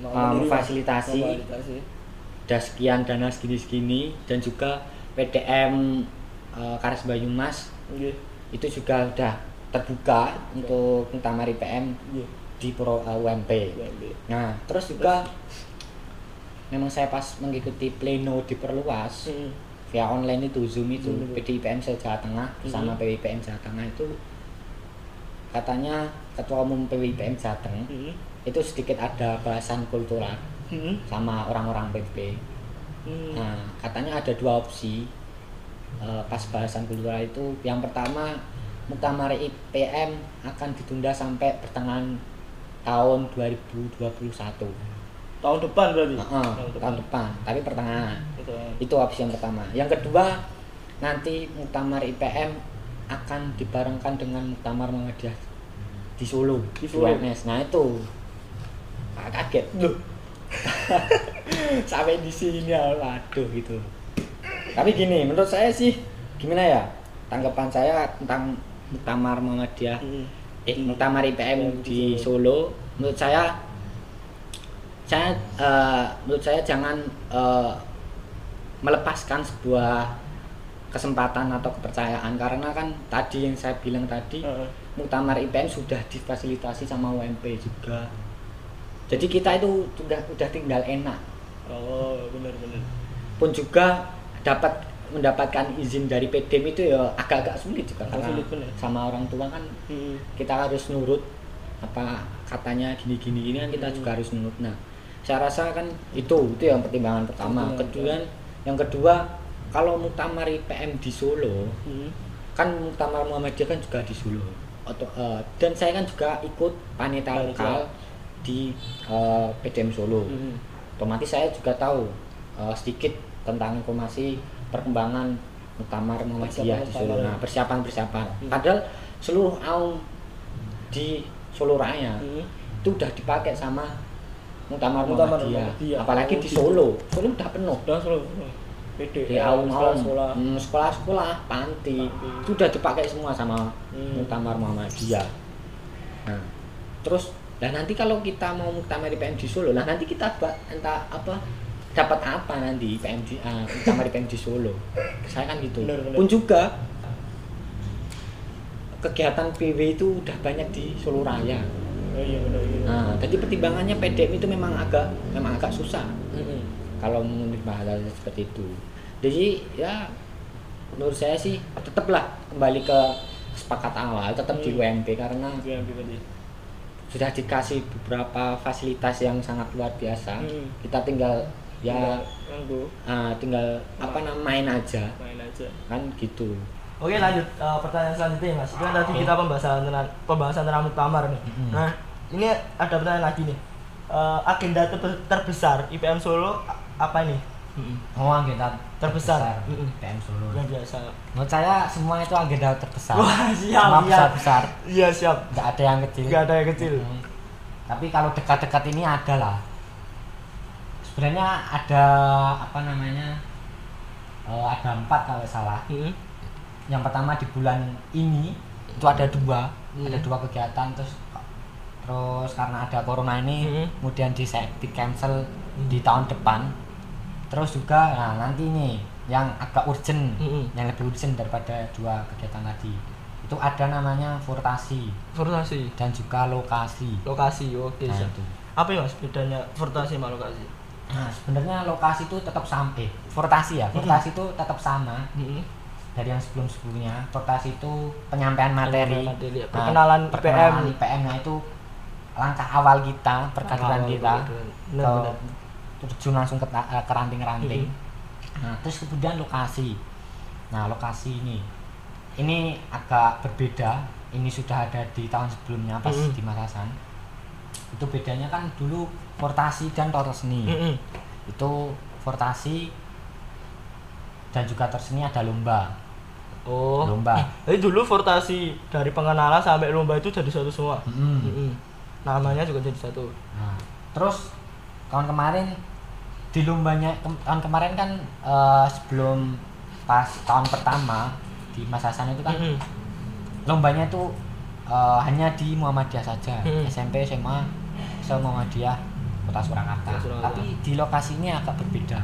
S2: Mau
S1: Um.
S2: Memfasilitasi.
S1: udah sekian dana segini segini dan juga PDM eh, Karas Banyumas
S2: Nggih.
S1: itu juga udah terbuka untuk Muktamar IPM
S2: Nggih.
S1: Di Pro eh, UMP.
S2: UMB
S1: Nah, terus juga memang saya pas mengikuti pleno diperluas
S2: Hmm.
S1: via online itu Zoom itu
S2: itu.
S1: PDIPM se Jawa Tengah bersama
S2: Mhm.
S1: PWIPM Jawa Tengah itu katanya ketua umum PWIPM Jateng
S2: Hmm.
S1: itu sedikit ada bahasan kultural
S2: Hmm.
S1: sama orang-orang PP.
S2: Hmm.
S1: Nah, katanya ada dua opsi eh, pas bahasan kultural itu. Yang pertama, Muktamar IPM akan ditunda sampai pertengahan tahun 2021.
S2: tahun depan berarti
S1: Heeh, tahun depan, tapi pertengahan.
S2: Betul.
S1: Itu opsi yang pertama. Yang kedua, nanti Muktamar IPM akan dibarengkan dengan Muktamar Muhammadiyah di Solo,
S2: Di Solo.
S1: Nah, itu Pak, kaget.
S2: Loh.
S1: Sampai di sini waduh gitu. Tapi gini, menurut saya sih gimana ya? Tanggapan saya tentang Muktamar Muhammadiyah
S2: Hmm.
S1: Muktamar IPM
S2: Di
S1: di
S2: Solo.
S1: Menurut saya saya eh, menurut saya jangan eh, melepaskan sebuah kesempatan atau kepercayaan. Karena kan tadi yang saya bilang tadi
S2: Heeh.
S1: Muktamar IPM sudah difasilitasi sama UMP juga. Jadi kita itu juga udah tinggal enak.
S2: Oh benar benar
S1: pun juga dapat mendapatkan izin dari PDM itu ya agak-agak sulit juga
S2: Agak
S1: karena
S2: sulit, bener.
S1: sama orang tua kan
S2: hmm.
S1: kita harus nurut apa katanya gini-gini gini kan kita
S2: Hmm.
S1: juga harus nurut nah saya rasa kan itu itu yang pertimbangan pertama kedua yang kedua kalau muktamar IPM di Solo
S2: Hmm.
S1: kan muktamar Muhammadiyah kan juga di Solo atau eh, dan saya kan juga ikut panitia lokal di eh, PDM Solo
S2: Hmm.
S1: otomatis saya juga tahu eh, sedikit tentang informasi perkembangan muktamar Muhammadiyah di Solo nah persiapan persiapan
S2: Hmm.
S1: padahal seluruh aum di Solo Raya
S2: Hmm.
S1: itu udah dipakai sama muktamar
S2: Muktamar
S1: Muhammadiyah.
S2: Muhammadiyah.
S1: apalagi
S2: Oh,
S1: di
S2: gitu.
S1: Solo Solo udah penuh.
S2: Udah selalu pede.
S1: Di aum-aum.
S2: Sekolah
S1: hmm, sekolah-sekolah panti.
S2: Panti.
S1: itu udah dipakai semua sama
S2: Hmm.
S1: muktamar Muhammadiyah. Nah terus dan nanti kalau kita mau muktamar IPM di Solo nah nanti kita entah apa dapat apa nanti IPM di ah, muktamar IPM di Solo saya kan gitu
S2: Benar, benar.
S1: pun juga kegiatan PW itu udah banyak di Solo Raya
S2: oh iya benar iya
S1: nah jadi pertimbangannya PDM itu memang agak memang agak susah
S2: Hmm.
S1: kalau menerima hal seperti itu jadi ya menurut saya sih tetaplah kembali ke sepakat awal tetap di
S2: Hmm.
S1: UMP karena
S2: yang pribadi
S1: sudah dikasih beberapa fasilitas yang sangat luar biasa
S2: Hmm.
S1: kita tinggal ya
S2: tuh
S1: ah, tinggal apa namanya main aja
S2: main aja
S1: kan gitu
S2: Oke lanjut Eh, pertanyaan selanjutnya mas. Itu kan tadi kita pembahasan tentang pembahasan tentang muktamar nih.
S1: Mm-mm.
S2: Nah ini ada pertanyaan lagi nih. Eh, agenda terbe- terbesar IPM Solo apa ini?
S1: oh agenda
S2: Terbesar. Mm-mm.
S1: PM Solo
S2: Yang biasa.
S1: menurut saya semua itu agenda terbesar
S2: Wah siap
S1: semua
S2: iya.
S1: besar besar
S2: Iya siap.
S1: nggak ada yang kecil
S2: Gak ada yang kecil.
S1: Mm. Tapi kalau dekat-dekat ini ada lah. Sebenarnya ada apa namanya? eh, ada empat kalau salah.
S2: Hmm.
S1: Yang pertama di bulan ini itu ada dua,
S2: Hmm.
S1: ada dua kegiatan terus terus karena ada corona ini
S2: Hmm.
S1: kemudian di di cancel di tahun depan. Terus juga nah, nanti nih yang agak urgent,
S2: Hmm.
S1: yang lebih urgent daripada dua kegiatan tadi. Itu ada namanya furtasi
S2: Fortasi.
S1: dan juga lokasi.
S2: Lokasi. Oke
S1: Nah,
S2: siap.
S1: itu.
S2: Apa ya mas bedanya fortasi sama lokasi?
S1: Nah, sebenarnya lokasi itu tetap sama. Eh, fortasi ya. Fortasi itu tetap sama
S2: Hmm.
S1: dari yang sebelum-sebelumnya. Fortasi itu penyampaian materi,
S2: materi, ya.
S1: Nah,
S2: Perkenalan
S1: perkenalan
S2: IPM.
S1: IPM. Nah, itu langkah awal kita, perkaderan
S2: Awal
S1: kita terjun langsung ke eh, ke ranting-ranting.
S2: Mhm.
S1: Nah, terus kemudian lokasi. Nah, lokasi ini ini agak berbeda. Ini sudah ada di tahun sebelumnya pas
S2: Mhm.
S1: di Makassar. Itu bedanya kan dulu fortasi dan torseni
S2: Hmm.
S1: itu fortasi dan juga terseni ada lomba
S2: Oh.
S1: lomba
S2: Jadi dulu fortasi dari pengenalan sampai lomba itu jadi satu semua.
S1: Mm-mm.
S2: Mm-mm. Namanya juga jadi satu.
S1: nah, terus tahun kemarin di lombanya ke- tahun kemarin kan eh, sebelum pas tahun pertama di Mas Hasan itu kan
S2: Mm-mm.
S1: lombanya itu eh, hanya di Muhammadiyah saja
S2: Mm.
S1: SMP SMA se Muhammadiyah Kota Surakarta
S2: Kota Surakarta.
S1: tapi di lokasi ini agak berbeda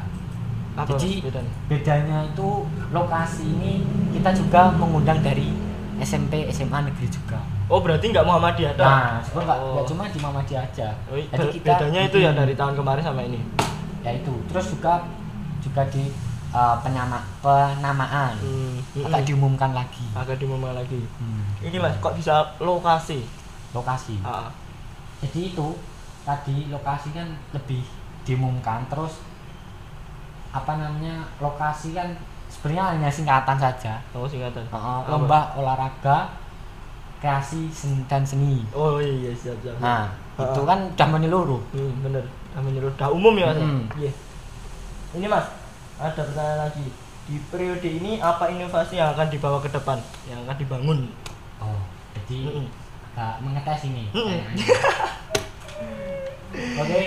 S2: Apa
S1: Jadi-
S2: bedanya?
S1: bedanya itu lokasi ini kita juga mengundang dari SMP SMA negeri juga
S2: Oh berarti nggak Muhammadiyah dah?
S1: nah sebenarnya nggak
S2: Oh.
S1: cuma di Muhammadiyah aja
S2: Oh,
S1: jadi
S2: be-
S1: kita
S2: bedanya itu ya dari tahun kemarin sama ini.
S1: ya itu terus juga juga di uh, penyama penamaan
S2: Hmm.
S1: agak diumumkan lagi
S2: Agak diumumkan lagi.
S1: Hmm,
S2: Ini mas, kok bisa lokasi?
S1: lokasi
S2: Ah.
S1: jadi itu tadi lokasi kan lebih diumumkan terus apa namanya lokasi kan sebenarnya hanya singkatan saja
S2: Oh singkatan.
S1: Uh,
S2: Apa?
S1: lomba olahraga kreasi seni dan seni
S2: Oh iya siap siap.
S1: nah
S2: Ah.
S1: itu kan udah menyeluruh
S2: Hmm, bener. Udah menyeluruh. Udah umum ya mas?
S1: Hmm.
S2: Iya. Ini mas, ada pertanyaan lagi. Di periode ini apa inovasi yang akan dibawa ke depan? Yang akan dibangun?
S1: oh jadi
S2: Mm-mm.
S1: agak mengetes ini kayaknya. oke.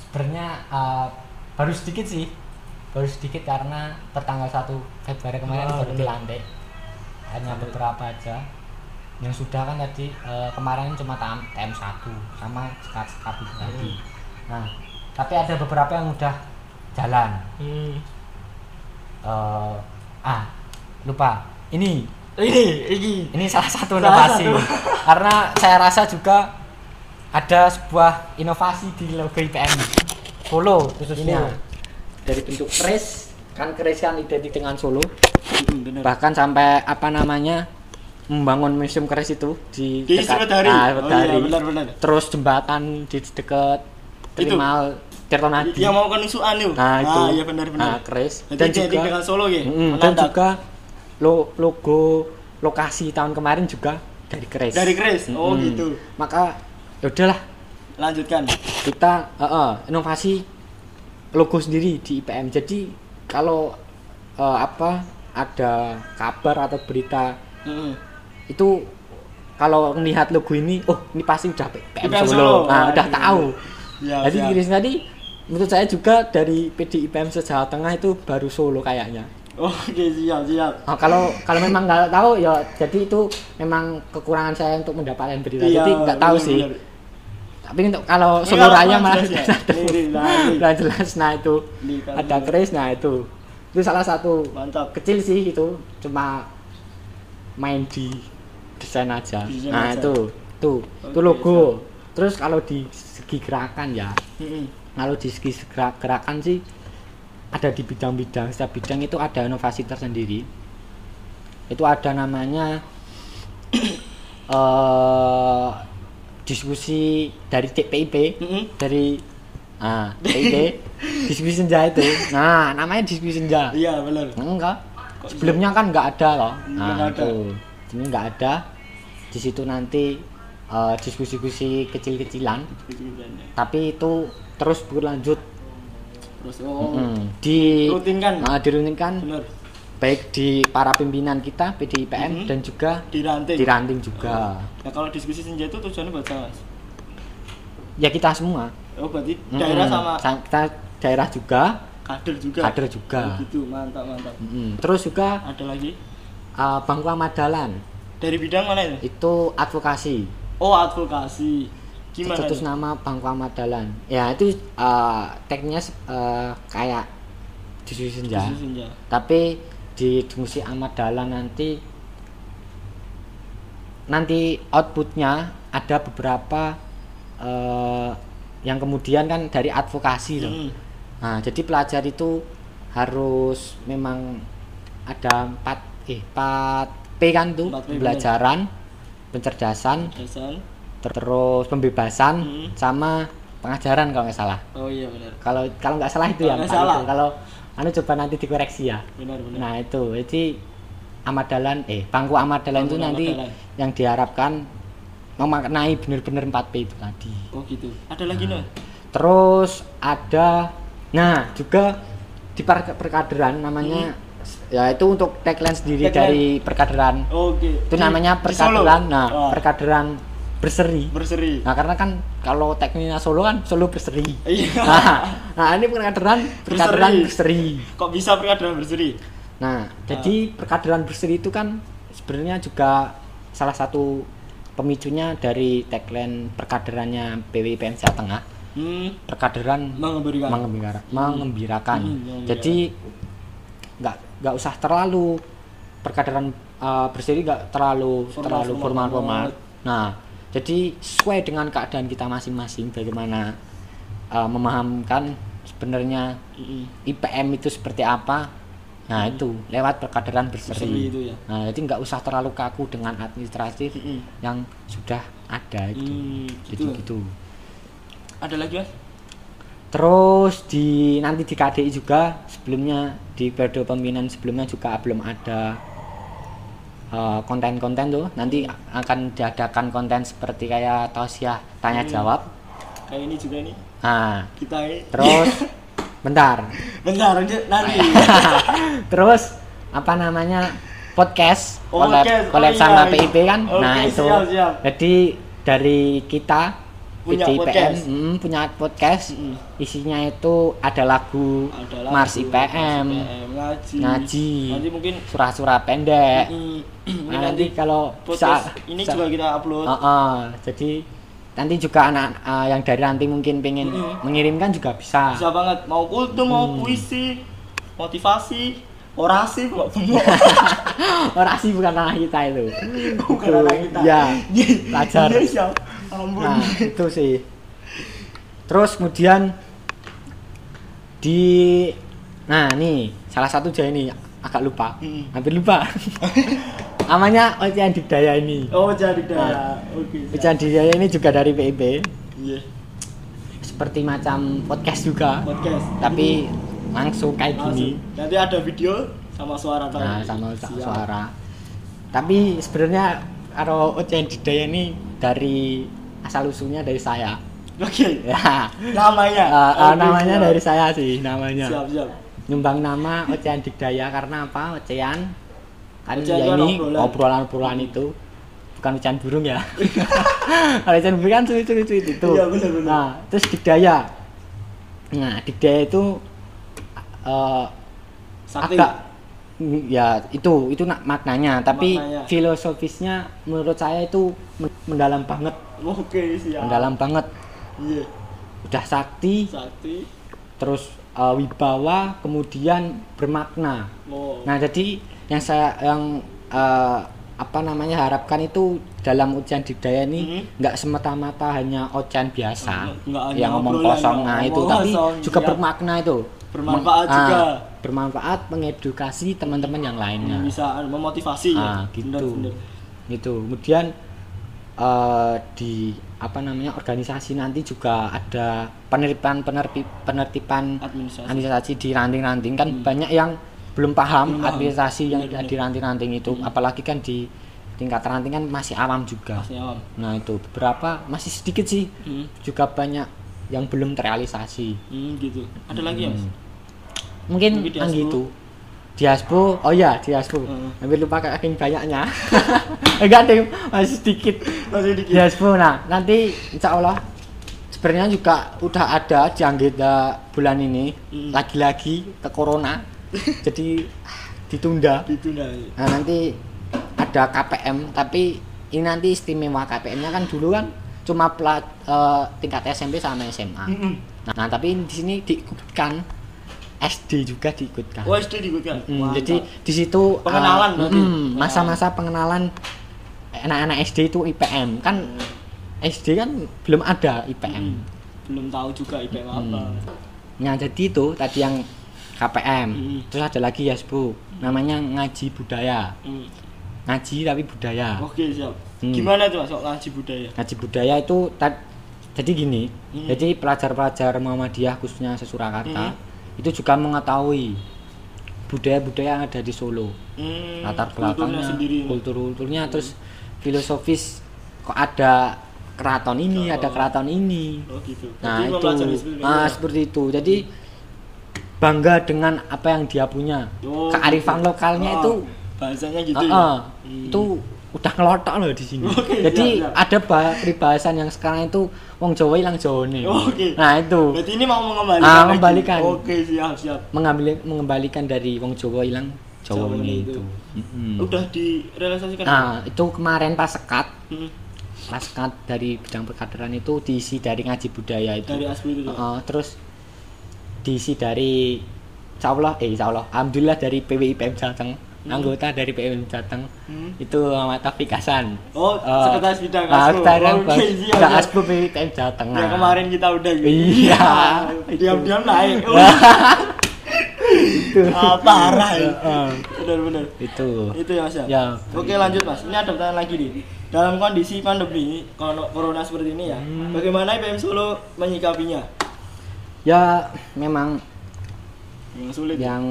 S1: Sebenarnya uh, baru sedikit sih. Baru sedikit karena tertanggal 1 Februari kemarin
S2: Ah,
S1: baru dilantik. Hanya beberapa aja. Yang sudah kan tadi uh, kemarin cuma TM, TM 1 sama sekat sekat itu tadi. Nah tapi ada beberapa yang udah jalan.
S2: Hmm.
S1: Eh, ah lupa. Ini.
S2: Ini, ini.
S1: ini salah satu inovasi karena saya rasa juga ada sebuah inovasi di logo IPM Solo khususnya
S2: Ini.
S1: dari bentuk keris kan keris kan identik dengan Solo
S2: Mm, bener.
S1: bahkan sampai apa namanya membangun museum keris itu di
S2: Di Sumedari.
S1: Ah,
S2: Oh iya,
S1: terus jembatan di dekat
S2: Itu.
S1: terminal Tirtonadi
S2: Yang mau kenusuan yuk.
S1: nah itu
S2: Ah, iya benar benar.
S1: nah, keris
S2: Jadi
S1: dan
S2: jadi
S1: juga
S2: dengan Solo ya.
S1: Mm, dan juga lo, logo lokasi tahun kemarin juga dari keris
S2: dari Chris. Oh
S1: Mm-mm.
S2: gitu.
S1: maka ya udahlah
S2: Lanjutkan.
S1: kita eh, eh, inovasi logo sendiri di IPM jadi kalau eh, apa ada kabar atau berita
S2: Mm-mm.
S1: itu kalau melihat logo ini oh ini pasti udah IPM
S2: IPM
S1: Solo,
S2: Solo.
S1: nah udah
S2: Waduh.
S1: tahu
S2: Ya,
S1: jadi
S2: siap.
S1: Chris tadi menurut saya juga dari PD IPM Jawa Tengah itu baru Solo kayaknya
S2: Oke siap siap.
S1: Oh, kalau kalau memang nggak tahu ya jadi itu memang kekurangan saya untuk mendapatkan berita
S2: Iya,
S1: jadi nggak tahu
S2: benar,
S1: sih
S2: benar.
S1: Tapi untuk kalau
S2: kurang
S1: malah
S2: jelas. ya? nah,
S1: jelas. Nah itu. Ada keris nah itu. Itu salah satu
S2: Mantap.
S1: kecil sih itu cuma main di desain aja.
S2: Desain
S1: nah
S2: aja.
S1: itu. Tuh itu
S2: Oke,
S1: logo. terus kalau di segi gerakan ya. Kalau di segi gerak- gerakan sih ada di bidang-bidang. Setiap bidang itu ada inovasi tersendiri. Itu ada namanya eh diskusi dari TPIP
S2: Mm-mm.
S1: dari ah TPIP diskusi senja itu nah namanya diskusi senja
S2: Iya benar.
S1: enggak
S2: Kok
S1: sebelumnya kan nggak ada loh nah
S2: ada.
S1: itu ini nggak ada di situ nanti eh, diskusi-diskusi kecil-kecilan tapi itu terus berlanjut
S2: Terus oh.
S1: Mm, di
S2: Rutinkan.
S1: ah, dirutinkan
S2: Benar.
S1: Baik di para pimpinan kita PDIPM
S2: Mhm.
S1: dan juga
S2: Di ranting.
S1: di ranting juga
S2: Nah kalau diskusi senja itu tujuannya buat siapa? Mas?
S1: ya kita semua
S2: Oh berarti
S1: Mm-mm.
S2: daerah sama
S1: Sa- kita daerah juga
S2: kader juga.
S1: kader juga
S2: Oh, gitu mantap mantap.
S1: Mm, terus juga
S2: Ada lagi
S1: uh, Bangku Amadalan
S2: dari bidang mana itu?
S1: itu advokasi
S2: Oh advokasi. Gimana?
S1: terus nama Bangku Amadalan ya itu uh, tekniknya uh, kayak diskusi senja
S2: Diskusi senja.
S1: tapi di diskusi Ahmad Dahlan nanti nanti outputnya ada beberapa eh, yang kemudian kan dari advokasi loh.
S2: Mm.
S1: Nah, jadi pelajar itu harus memang ada empat eh empat P kan tuh
S2: Empat P,
S1: pembelajaran, pencerdasan,
S2: Dasar.
S1: terus pembebasan
S2: Hmm.
S1: sama pengajaran kalau nggak salah.
S2: Oh iya benar.
S1: Kalau kalau nggak salah itu
S2: Kalau
S1: ya. Kalau anu coba nanti dikoreksi ya.
S2: Benar benar.
S1: Nah itu, jadi Amadalan, eh bangku Amadalan itu nanti
S2: Ahmad
S1: yang diharapkan memaknai benar-benar 4P itu tadi.
S2: Oh gitu. Ada lagi no?
S1: Terus ada, nah juga di per- perkaderan namanya, ya itu untuk tagline sendiri
S2: Hmm. Tagline.
S1: dari perkaderan.
S2: Oke.
S1: Itu
S2: Di-
S1: namanya perkaderan, nah
S2: Wah,
S1: perkaderan berseri.
S2: berseri.
S1: Nah karena kan kalau tekniknya Solo kan Solo berseri.
S2: Iya.
S1: Nah, nah ini perkaderan perkaderan
S2: Berseri.
S1: berseri.
S2: Kok bisa perkaderan berseri?
S1: Nah, jadi perkaderan berseri itu kan sebenarnya juga salah satu pemicunya dari tagline perkaderannya PWIPM Jawa Tengah.
S2: Hmm.
S1: Perkaderan
S2: Mengembalikan.
S1: mengembira- mengembirakan.
S2: Hmm, mengembirakan.
S1: Jadi nggak nggak usah terlalu perkaderan uh, berseri nggak terlalu
S2: Formal,
S1: terlalu
S2: formal
S1: formal formal. Nah, jadi sesuai dengan keadaan kita masing-masing bagaimana uh, memahamkan sebenarnya. IPM itu seperti apa nah itu lewat perkaderan berseri,
S2: Hmm. Berseri itu ya.
S1: nah jadi nggak usah terlalu kaku dengan administratif
S2: Mm-mm.
S1: yang sudah ada itu
S2: Hmm,
S1: jadi
S2: gitu.
S1: gitu
S2: Ada lagi mas?
S1: terus di nanti di KDI juga sebelumnya di periode pemimpinan sebelumnya juga belum ada uh, konten-konten tuh nanti akan diadakan konten seperti kayak tausiah tanya
S2: Hmm.
S1: jawab
S2: Kayak ini juga nih.
S1: nah
S2: Kita
S1: terus bentar
S2: Bentar nanti.
S1: terus apa namanya podcast
S2: Oh,
S1: collab,
S2: podcast. Oh,
S1: collab
S2: iya,
S1: sama
S2: iya.
S1: PIP kan nah
S2: Oke,
S1: itu
S2: siap, siap.
S1: jadi dari kita
S2: Punya
S1: PDIPM
S2: podcast.
S1: mm, punya podcast
S2: Mm-mm.
S1: isinya itu ada lagu
S2: Ada lagu,
S1: Mars IPM
S2: ngaji.
S1: Ngaji.
S2: Nanti mungkin
S1: surah-surah pendek
S2: mm, nanti
S1: nanti kalau
S2: podcast
S1: bisa
S2: ini
S1: bisa-
S2: juga kita upload.
S1: Oh, oh, jadi nanti juga anak uh, yang dari nanti mungkin pengen
S2: Mm-mm.
S1: mengirimkan juga bisa
S2: Bisa banget mau kultum, mau
S1: Hmm.
S2: puisi, motivasi, orasi kok
S1: orasi bukan ranah kita itu
S2: Bukan anak kita.
S1: ya pelajar
S2: Iya. Ampun.
S1: nah itu sih terus kemudian di nah nih salah satu jaya ini agak lupa
S2: Mm.
S1: hampir lupa namanya Ocean Dikdaya ini
S2: Oh, jadi
S1: Nah.
S2: daya. Oke. siap.
S1: Ocean Dikdaya ini juga dari PIB
S2: Iya.
S1: seperti macam podcast juga
S2: Podcast.
S1: tapi langsung kayak gini
S2: Langsung. Nanti ada video sama suara tadi.
S1: nah sama
S2: Siap.
S1: suara tapi sebenarnya kalau Ocean Dikdaya ini dari asal usulnya dari saya
S2: Oke.
S1: ya
S2: Namanya.
S1: Eh,
S2: Oke,
S1: namanya
S2: siap.
S1: dari saya sih namanya
S2: Siap, siap.
S1: nyumbang nama Ocean Dikdaya karena apa Ocean kan
S2: Ocean
S1: ya ini
S2: obrolan.
S1: obrolan-obrolan itu bukan ocean burung ya kalau ocean burung kan sulit sulit sulit itu
S2: Iya, benar, benar.
S1: nah terus Dikdaya nah Dikdaya itu eh,
S2: Sakti.
S1: agak ya itu itu maknanya tapi
S2: Maknanya.
S1: filosofisnya menurut saya itu men- mendalam banget
S2: Oke, siap.
S1: mendalam banget
S2: Iya.
S1: udah sakti
S2: Sakti.
S1: terus eh, wibawa kemudian bermakna
S2: Oh.
S1: Nah, jadi yang saya yang eh, apa namanya harapkan itu dalam ujian dikdaya ini
S2: Mhm.
S1: nggak semata-mata hanya ocean biasa
S2: Nggak-
S1: yang ngomong kosong nah itu
S2: ngomong
S1: tapi
S2: kosong,
S1: juga
S2: siap.
S1: bermakna itu
S2: Bermanfaat
S1: Meng-
S2: juga.
S1: ah, bermanfaat mengedukasi teman-teman yang lainnya
S2: Bisa memotivasi
S1: ah
S2: ya.
S1: gitu
S2: Benar, benar.
S1: gitu kemudian eh, di apa namanya organisasi nanti juga ada peneripan penertib penertiban
S2: Administrasi.
S1: administrasi di ranting-ranting kan banyak yang belum paham
S2: Belum paham.
S1: administrasi yang
S2: Benar,
S1: di ranting-ranting itu apalagi kan di tingkat ranting kan masih awam juga
S2: Masih awam.
S1: nah itu beberapa masih sedikit sih
S2: Hmm.
S1: juga banyak yang belum terrealisasi
S2: Hmm, gitu. Ada lagi ya, Mas?
S1: mungkin
S2: Mungkin di
S1: kan
S2: Aspo.
S1: gitu di Aspo oh ya di Aspo
S2: Heeh.
S1: hampir lupa saking banyaknya enggak deh masih sedikit
S2: Masih dikit.
S1: di Aspo nah nanti insya Allah sebenarnya juga udah ada di Anggita bulan ini
S2: Hmm.
S1: lagi-lagi ke corona jadi ditunda
S2: Ditunda.
S1: nah nanti ada KPM tapi ini nanti istimewa KPM-nya kan dulu kan cuma plat eh, tingkat SMP sama SMA
S2: Mm-mm.
S1: nah, nah, tapi di sini diikutkan SD juga diikutkan
S2: Oh, SD diikutkan.
S1: Mm, jadi di situ
S2: Pengenalan
S1: uh, mm, masa-masa pengenalan anak-anak SD itu IPM kan SD kan belum ada IPM.
S2: Mm. belum tahu juga IPM apa.
S1: Hmm. Nah jadi itu tadi yang KPM,
S2: Mm.
S1: terus ada lagi ya bu, namanya ngaji budaya,
S2: Hmm.
S1: ngaji tapi budaya.
S2: Oke, siap.
S1: Hmm.
S2: Gimana tuh soal ngaji budaya?
S1: Ngaji budaya itu jadi gini,
S2: Mm.
S1: jadi pelajar-pelajar Muhammadiyah khususnya Surakarta
S2: Mm.
S1: Itu juga mengetahui budaya-budaya yang ada di Solo.
S2: Hmm,
S1: latar belakangnya
S2: sendiri.
S1: kultur kulturnya terus filosofis kok ada keraton ini ada keraton ini
S2: Oh, gitu.
S1: nah
S2: Jadi
S1: itu ah,
S2: itu.
S1: seperti itu jadi bangga dengan apa yang dia punya
S2: Oh,
S1: kearifan
S2: gitu.
S1: lokalnya
S2: Oh,
S1: itu
S2: bahasanya gitu
S1: ah,
S2: ya.
S1: ah,
S2: Hmm.
S1: itu udah ngelotok loh di sini
S2: Oke,
S1: jadi
S2: siap, siap.
S1: ada bah- peribahasan yang sekarang itu wong Jawa hilang Jawa nih
S2: Oke.
S1: nah itu
S2: Berarti ini mau mengembalikan.
S1: Ah, mengembalikan.
S2: Oke, siap, siap.
S1: mengambil mengembalikan dari wong Jawa hilang Jawa nih
S2: itu.
S1: itu Mm-mm.
S2: Udah direalisasikan.
S1: Nah, itu kemarin pas sekat,
S2: Hmm,
S1: pas sekat dari bidang perkaderan itu diisi dari ngaji budaya itu.
S2: dari Asbu itu.
S1: Heeh, terus diisi dari Insya Allah, eh Insya Allah, Alhamdulillah dari PWIPM Jateng, anggota dari PWIPM Jateng
S2: Hmm.
S1: itu Muhammad Taufik Hasan.
S2: Oh,
S1: Eh,
S2: sekretaris bidang
S1: nah,
S2: Asbu.
S1: sekretaris
S2: Oke,
S1: bidang
S2: siap,
S1: bidang
S2: siap.
S1: Asbu PWIPM Jateng.
S2: Ya kemarin kita udah gitu.
S1: Iya, itu.
S2: Diam-diam naik.
S1: itu.
S2: Ah, parah ya. Benar-benar.
S1: itu.
S2: Itu ya Mas ya.
S1: Ya.
S2: Oke lanjut Mas. Ini ada pertanyaan lagi nih. Dalam kondisi pandemi kalau corona seperti ini ya,
S1: Hmm.
S2: bagaimana IPM Solo menyikapinya?
S1: Ya, memang
S2: Yang sulit.
S1: yang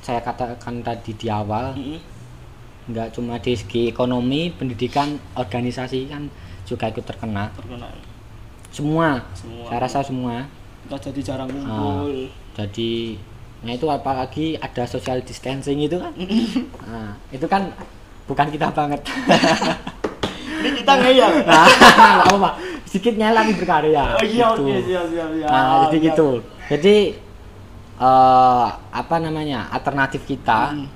S1: saya katakan tadi di awal
S2: Mm-mm.
S1: nggak cuma di segi ekonomi pendidikan organisasi kan juga ikut terkena
S2: Terkena.
S1: semua,
S2: Semua.
S1: saya rasa semua
S2: Kita jadi jarang
S1: Ah.
S2: ngumpul.
S1: jadi nah itu apalagi ada social distancing itu kan nah, itu kan bukan kita banget
S2: Ini kita ngeyel.
S1: nah, apa sedikit nyala tapi berkarya
S2: Oh iya
S1: gitu.
S2: oke siap siap siap.
S1: nah jadi
S2: Siap.
S1: gitu jadi eh, apa namanya alternatif kita
S2: Hmm.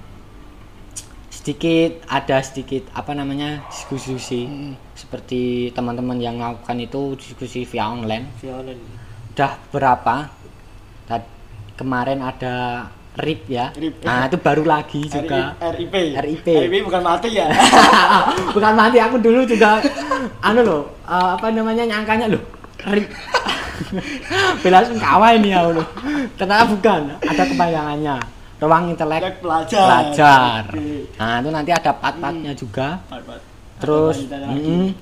S1: sedikit ada sedikit apa namanya diskusi
S2: Hmm.
S1: seperti teman-teman yang melakukan itu diskusi via online
S2: Via online.
S1: udah berapa Tad- kemarin ada RIP ya.
S2: RIP.
S1: Nah, itu baru lagi juga.
S2: RIP.
S1: RIP.
S2: RIP bukan mati ya.
S1: Bukan mati aku dulu juga anu loh, eh, apa namanya nyangkanya loh. RIP. Bela sungkawa ini ya loh. Ternyata bukan, ada kebayangannya. Ruang intelek
S2: Intelek pelajar.
S1: Nah, itu nanti ada part-partnya juga.
S2: Part-part.
S1: Terus mm-mm.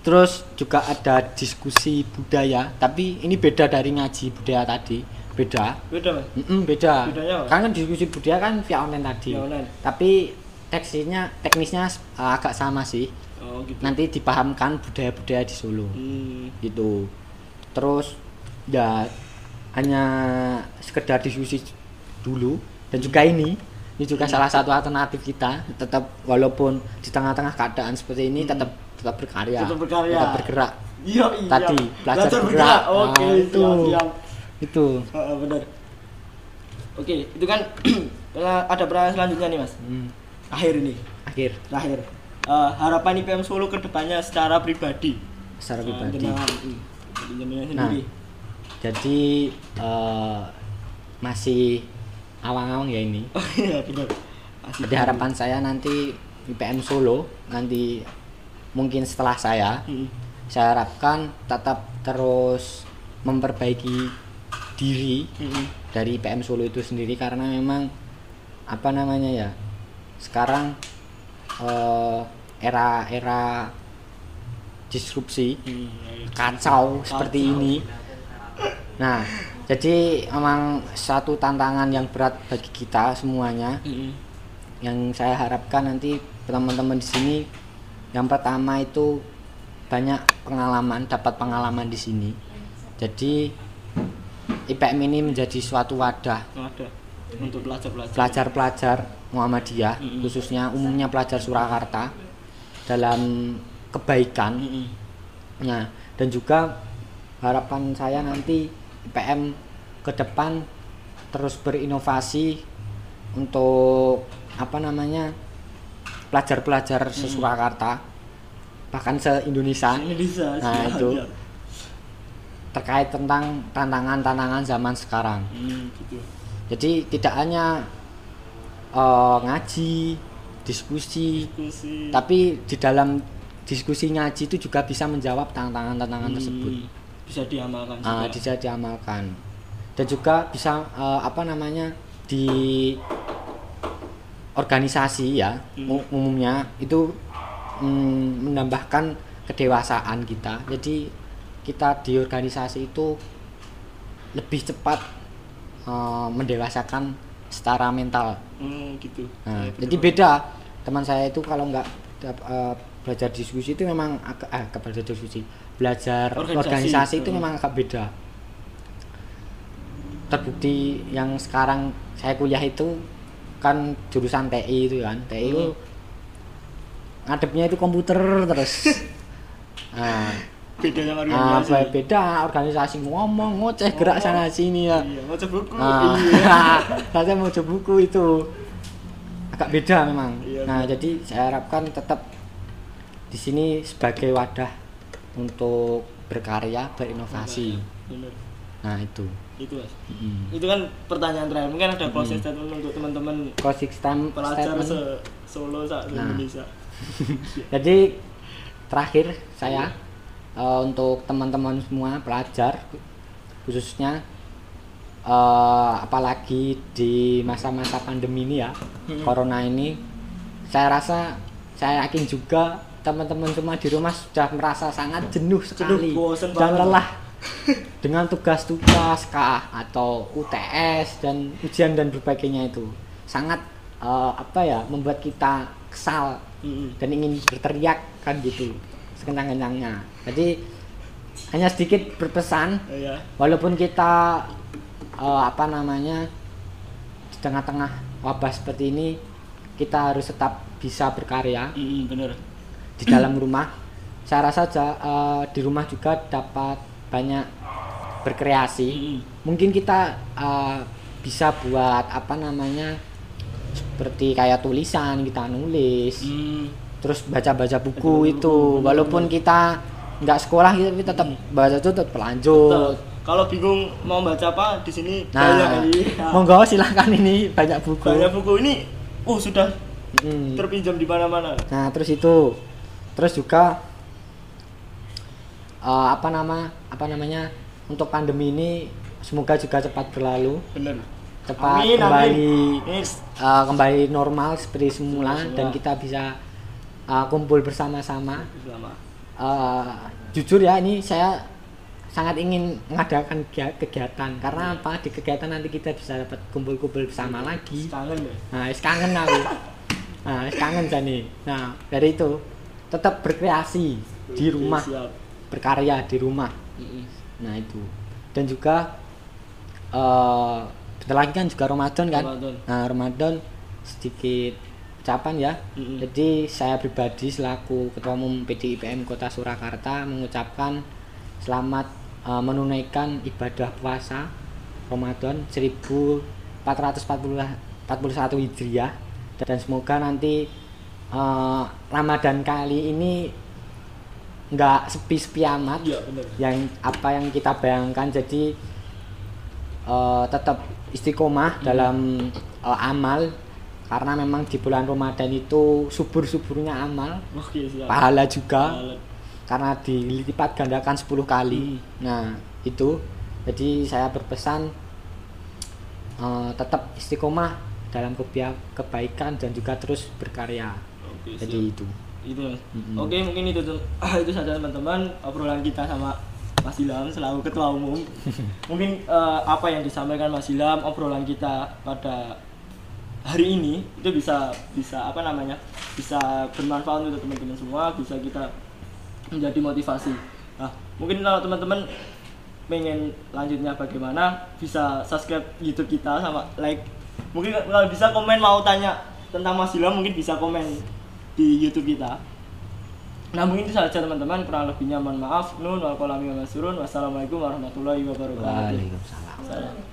S1: terus juga ada diskusi budaya, tapi ini beda dari ngaji budaya tadi. Beda.
S2: Beda mas.
S1: Mm-mm, beda.
S2: Bedanya apa?
S1: Diskusi budaya kan via online tadi.
S2: Via online.
S1: Tapi teksnya teknisnya uh, agak sama sih.
S2: Oh gitu.
S1: Nanti dipahamkan budaya-budaya di Solo.
S2: Hmm.
S1: Gitu. Terus ya hanya sekedar diskusi dulu dan juga ini ini juga
S2: Hmm.
S1: salah satu alternatif kita tetap walaupun di tengah-tengah keadaan seperti ini tetap tetap berkarya
S2: Hmm. Tetap berkarya.
S1: tetap bergerak
S2: Iya iya.
S1: Tadi, belajar bergerak.
S2: bergerak. Oke,
S1: Ah, itu.
S2: siap,
S1: itu
S2: Heeh, benar. Oke, itu kan ada pertanyaan selanjutnya nih mas.
S1: Hmm,
S2: Akhir ini,
S1: akhir
S2: terakhir. Eh, harapan IPM Solo ke depannya secara pribadi.
S1: secara
S2: Eh,
S1: pribadi
S2: dari jenengan
S1: Nah,
S2: sendiri.
S1: jadi eh, masih awang-awang ya ini
S2: Oh iya benar.
S1: Jadi harapan saya nanti IPM Solo nanti mungkin setelah saya
S2: Hmm.
S1: saya harapkan tetap terus memperbaiki diri
S2: Hmm.
S1: dari IPM Solo itu sendiri karena memang apa namanya ya sekarang eh, era-era disrupsi
S2: Hmm.
S1: kacau seperti ini nah jadi memang satu tantangan yang berat bagi kita semuanya
S2: Hmm.
S1: yang saya harapkan nanti teman-teman di sini yang pertama itu banyak pengalaman dapat pengalaman di sini jadi IPM ini menjadi suatu wadah
S2: Ada untuk pelajar-pelajar.
S1: pelajar-pelajar Muhammadiyah
S2: Mm-mm.
S1: khususnya umumnya pelajar Surakarta dalam kebaikan
S2: Hmm.
S1: Nah, dan juga harapan saya nanti IPM ke depan terus berinovasi untuk apa namanya pelajar-pelajar se-Surakarta bahkan se-Indonesia
S2: Indonesia.
S1: Nah,
S2: siap,
S1: itu.
S2: siap.
S1: terkait tentang tantangan-tantangan zaman sekarang.
S2: Hmm, gitu.
S1: Jadi tidak hanya eh, ngaji, diskusi,
S2: Diskusi.
S1: tapi di dalam diskusi ngaji itu juga bisa menjawab tantangan-tantangan
S2: Hmm,
S1: tersebut.
S2: bisa diamalkan
S1: Ah,
S2: juga.
S1: bisa diamalkan dan juga bisa eh, apa namanya di organisasi ya
S2: Hmm.
S1: umumnya itu mm, menambahkan kedewasaan kita jadi kita di organisasi itu lebih cepat eh, mendewasakan secara mental
S2: Hmm, gitu.
S1: Nah,
S2: Ya,
S1: jadi beda teman saya itu kalau nggak eh, belajar diskusi itu memang agak eh, ke belajar diskusi belajar
S2: Organisasi.
S1: organisasi, itu
S2: Hmm.
S1: memang agak beda terbukti yang sekarang saya kuliah itu kan jurusan TI itu kan TI itu
S2: Hmm.
S1: ngadepnya itu komputer terus nah,
S2: bedanya sama
S1: ah,
S2: organisasi.
S1: beda organisasi ngomong ngoceh gerak
S2: Ngomong.
S1: sana sini ya
S2: Iya, buku.
S1: Ah,
S2: Iya.
S1: saya mau buku itu agak beda memang.
S2: Iya,
S1: nah,
S2: betul.
S1: jadi saya harapkan tetap di sini sebagai wadah untuk berkarya, berinovasi.
S2: Bener.
S1: Nah, itu.
S2: Itu mas.
S1: Mm.
S2: Itu kan pertanyaan terakhir. Mungkin ada closing statement untuk teman-teman
S1: Closing stem-
S2: pelajar
S1: statement.
S2: se Solo sa
S1: Nah.
S2: Indonesia.
S1: Jadi terakhir saya eh, untuk teman-teman semua pelajar khususnya eh, apalagi di masa-masa pandemi ini ya
S2: Hmm.
S1: corona ini saya rasa saya yakin juga teman-teman semua di rumah sudah merasa sangat jenuh sekali
S2: bosen
S1: dan lelah dengan tugas-tugas kah atau UTS dan ujian dan berbagainya itu. Sangat eh, apa ya membuat kita kesal dan ingin berteriak kan gitu sekencang-kencangnya jadi hanya sedikit berpesan
S2: Iya.
S1: walaupun kita eh, apa namanya di tengah-tengah wabah seperti ini kita harus tetap bisa berkarya.
S2: Mm-mm, bener.
S1: Di dalam rumah. Saya rasa eh, di rumah juga dapat banyak berkreasi. Mungkin kita eh, bisa buat apa namanya seperti kayak tulisan kita nulis
S2: Mm.
S1: terus baca-baca buku
S2: Baca-baca
S1: itu.
S2: bener,
S1: walaupun kita nggak sekolah gitu tapi tetap baca itu tetap lanjut.
S2: Kalau bingung mau baca apa di sini
S1: Nah,
S2: banyak iya.
S1: monggo silahkan ini banyak buku.
S2: banyak buku. Ini uh sudah
S1: Hmm.
S2: terpinjam di mana-mana.
S1: Nah, terus itu terus juga eh, apa nama apa namanya untuk pandemi ini semoga juga cepat berlalu,
S2: bener
S1: cepat
S2: Amin,
S1: kembali
S2: amin. Ini
S1: eh, kembali normal seperti semula
S2: Semula.
S1: dan kita bisa eh, kumpul bersama-sama. Eh, jujur ya ini saya sangat ingin mengadakan kegia- kegiatan karena apa di kegiatan nanti kita bisa dapat kumpul-kumpul bersama lagi.
S2: kangen ya
S1: Nah, kangen aku. Nah, kangen jane. Nah, dari itu tetap berkreasi di rumah,
S2: siap.
S1: berkarya di rumah. Nah, itu. Dan juga bentar lagi kan juga Ramadan kan?
S2: Ramadan.
S1: Nah, Ramadan sedikit ucapan ya.
S2: Mm-mm.
S1: Jadi saya pribadi selaku Ketua Umum PDIPM Kota Surakarta mengucapkan selamat eh, menunaikan ibadah puasa Ramadan 1441 Hijriah dan semoga nanti eh, Ramadan kali ini nggak sepi-sepi amat.
S2: Iya bener
S1: yang apa yang kita bayangkan jadi eh, tetap istiqomah dalam eh, amal. Karena memang di bulan Ramadan itu subur-suburnya amal.
S2: Oke siap
S1: pahala juga.
S2: Pahala.
S1: karena dilipat gandakan 10 kali. Nah itu. Jadi saya berpesan eh, tetap istiqomah dalam kebaikan dan juga terus berkarya
S2: oke
S1: jadi
S2: siap.
S1: itu.
S2: Itu Mas.
S1: Mm-mm.
S2: oke mungkin itu tem- itu saja teman-teman. Obrolan kita sama Mas Ilham selaku ketua umum. Mungkin eh, apa yang disampaikan Mas Ilham obrolan kita pada hari ini itu bisa bisa apa namanya bisa bermanfaat untuk teman-teman semua bisa kita menjadi motivasi. Nah mungkin kalau teman-teman pengen lanjutnya bagaimana bisa subscribe YouTube kita sama like. Mungkin kalau bisa komen mau tanya tentang Mas Ilham mungkin bisa komen di YouTube kita. Nah mungkin itu saja teman-teman. Kurang lebihnya mohon maaf. Nun wal kolami wa masurun. Wassalamualaikum warahmatullahi wabarakatuh.
S1: Waalaikumsalam.
S2: Salam.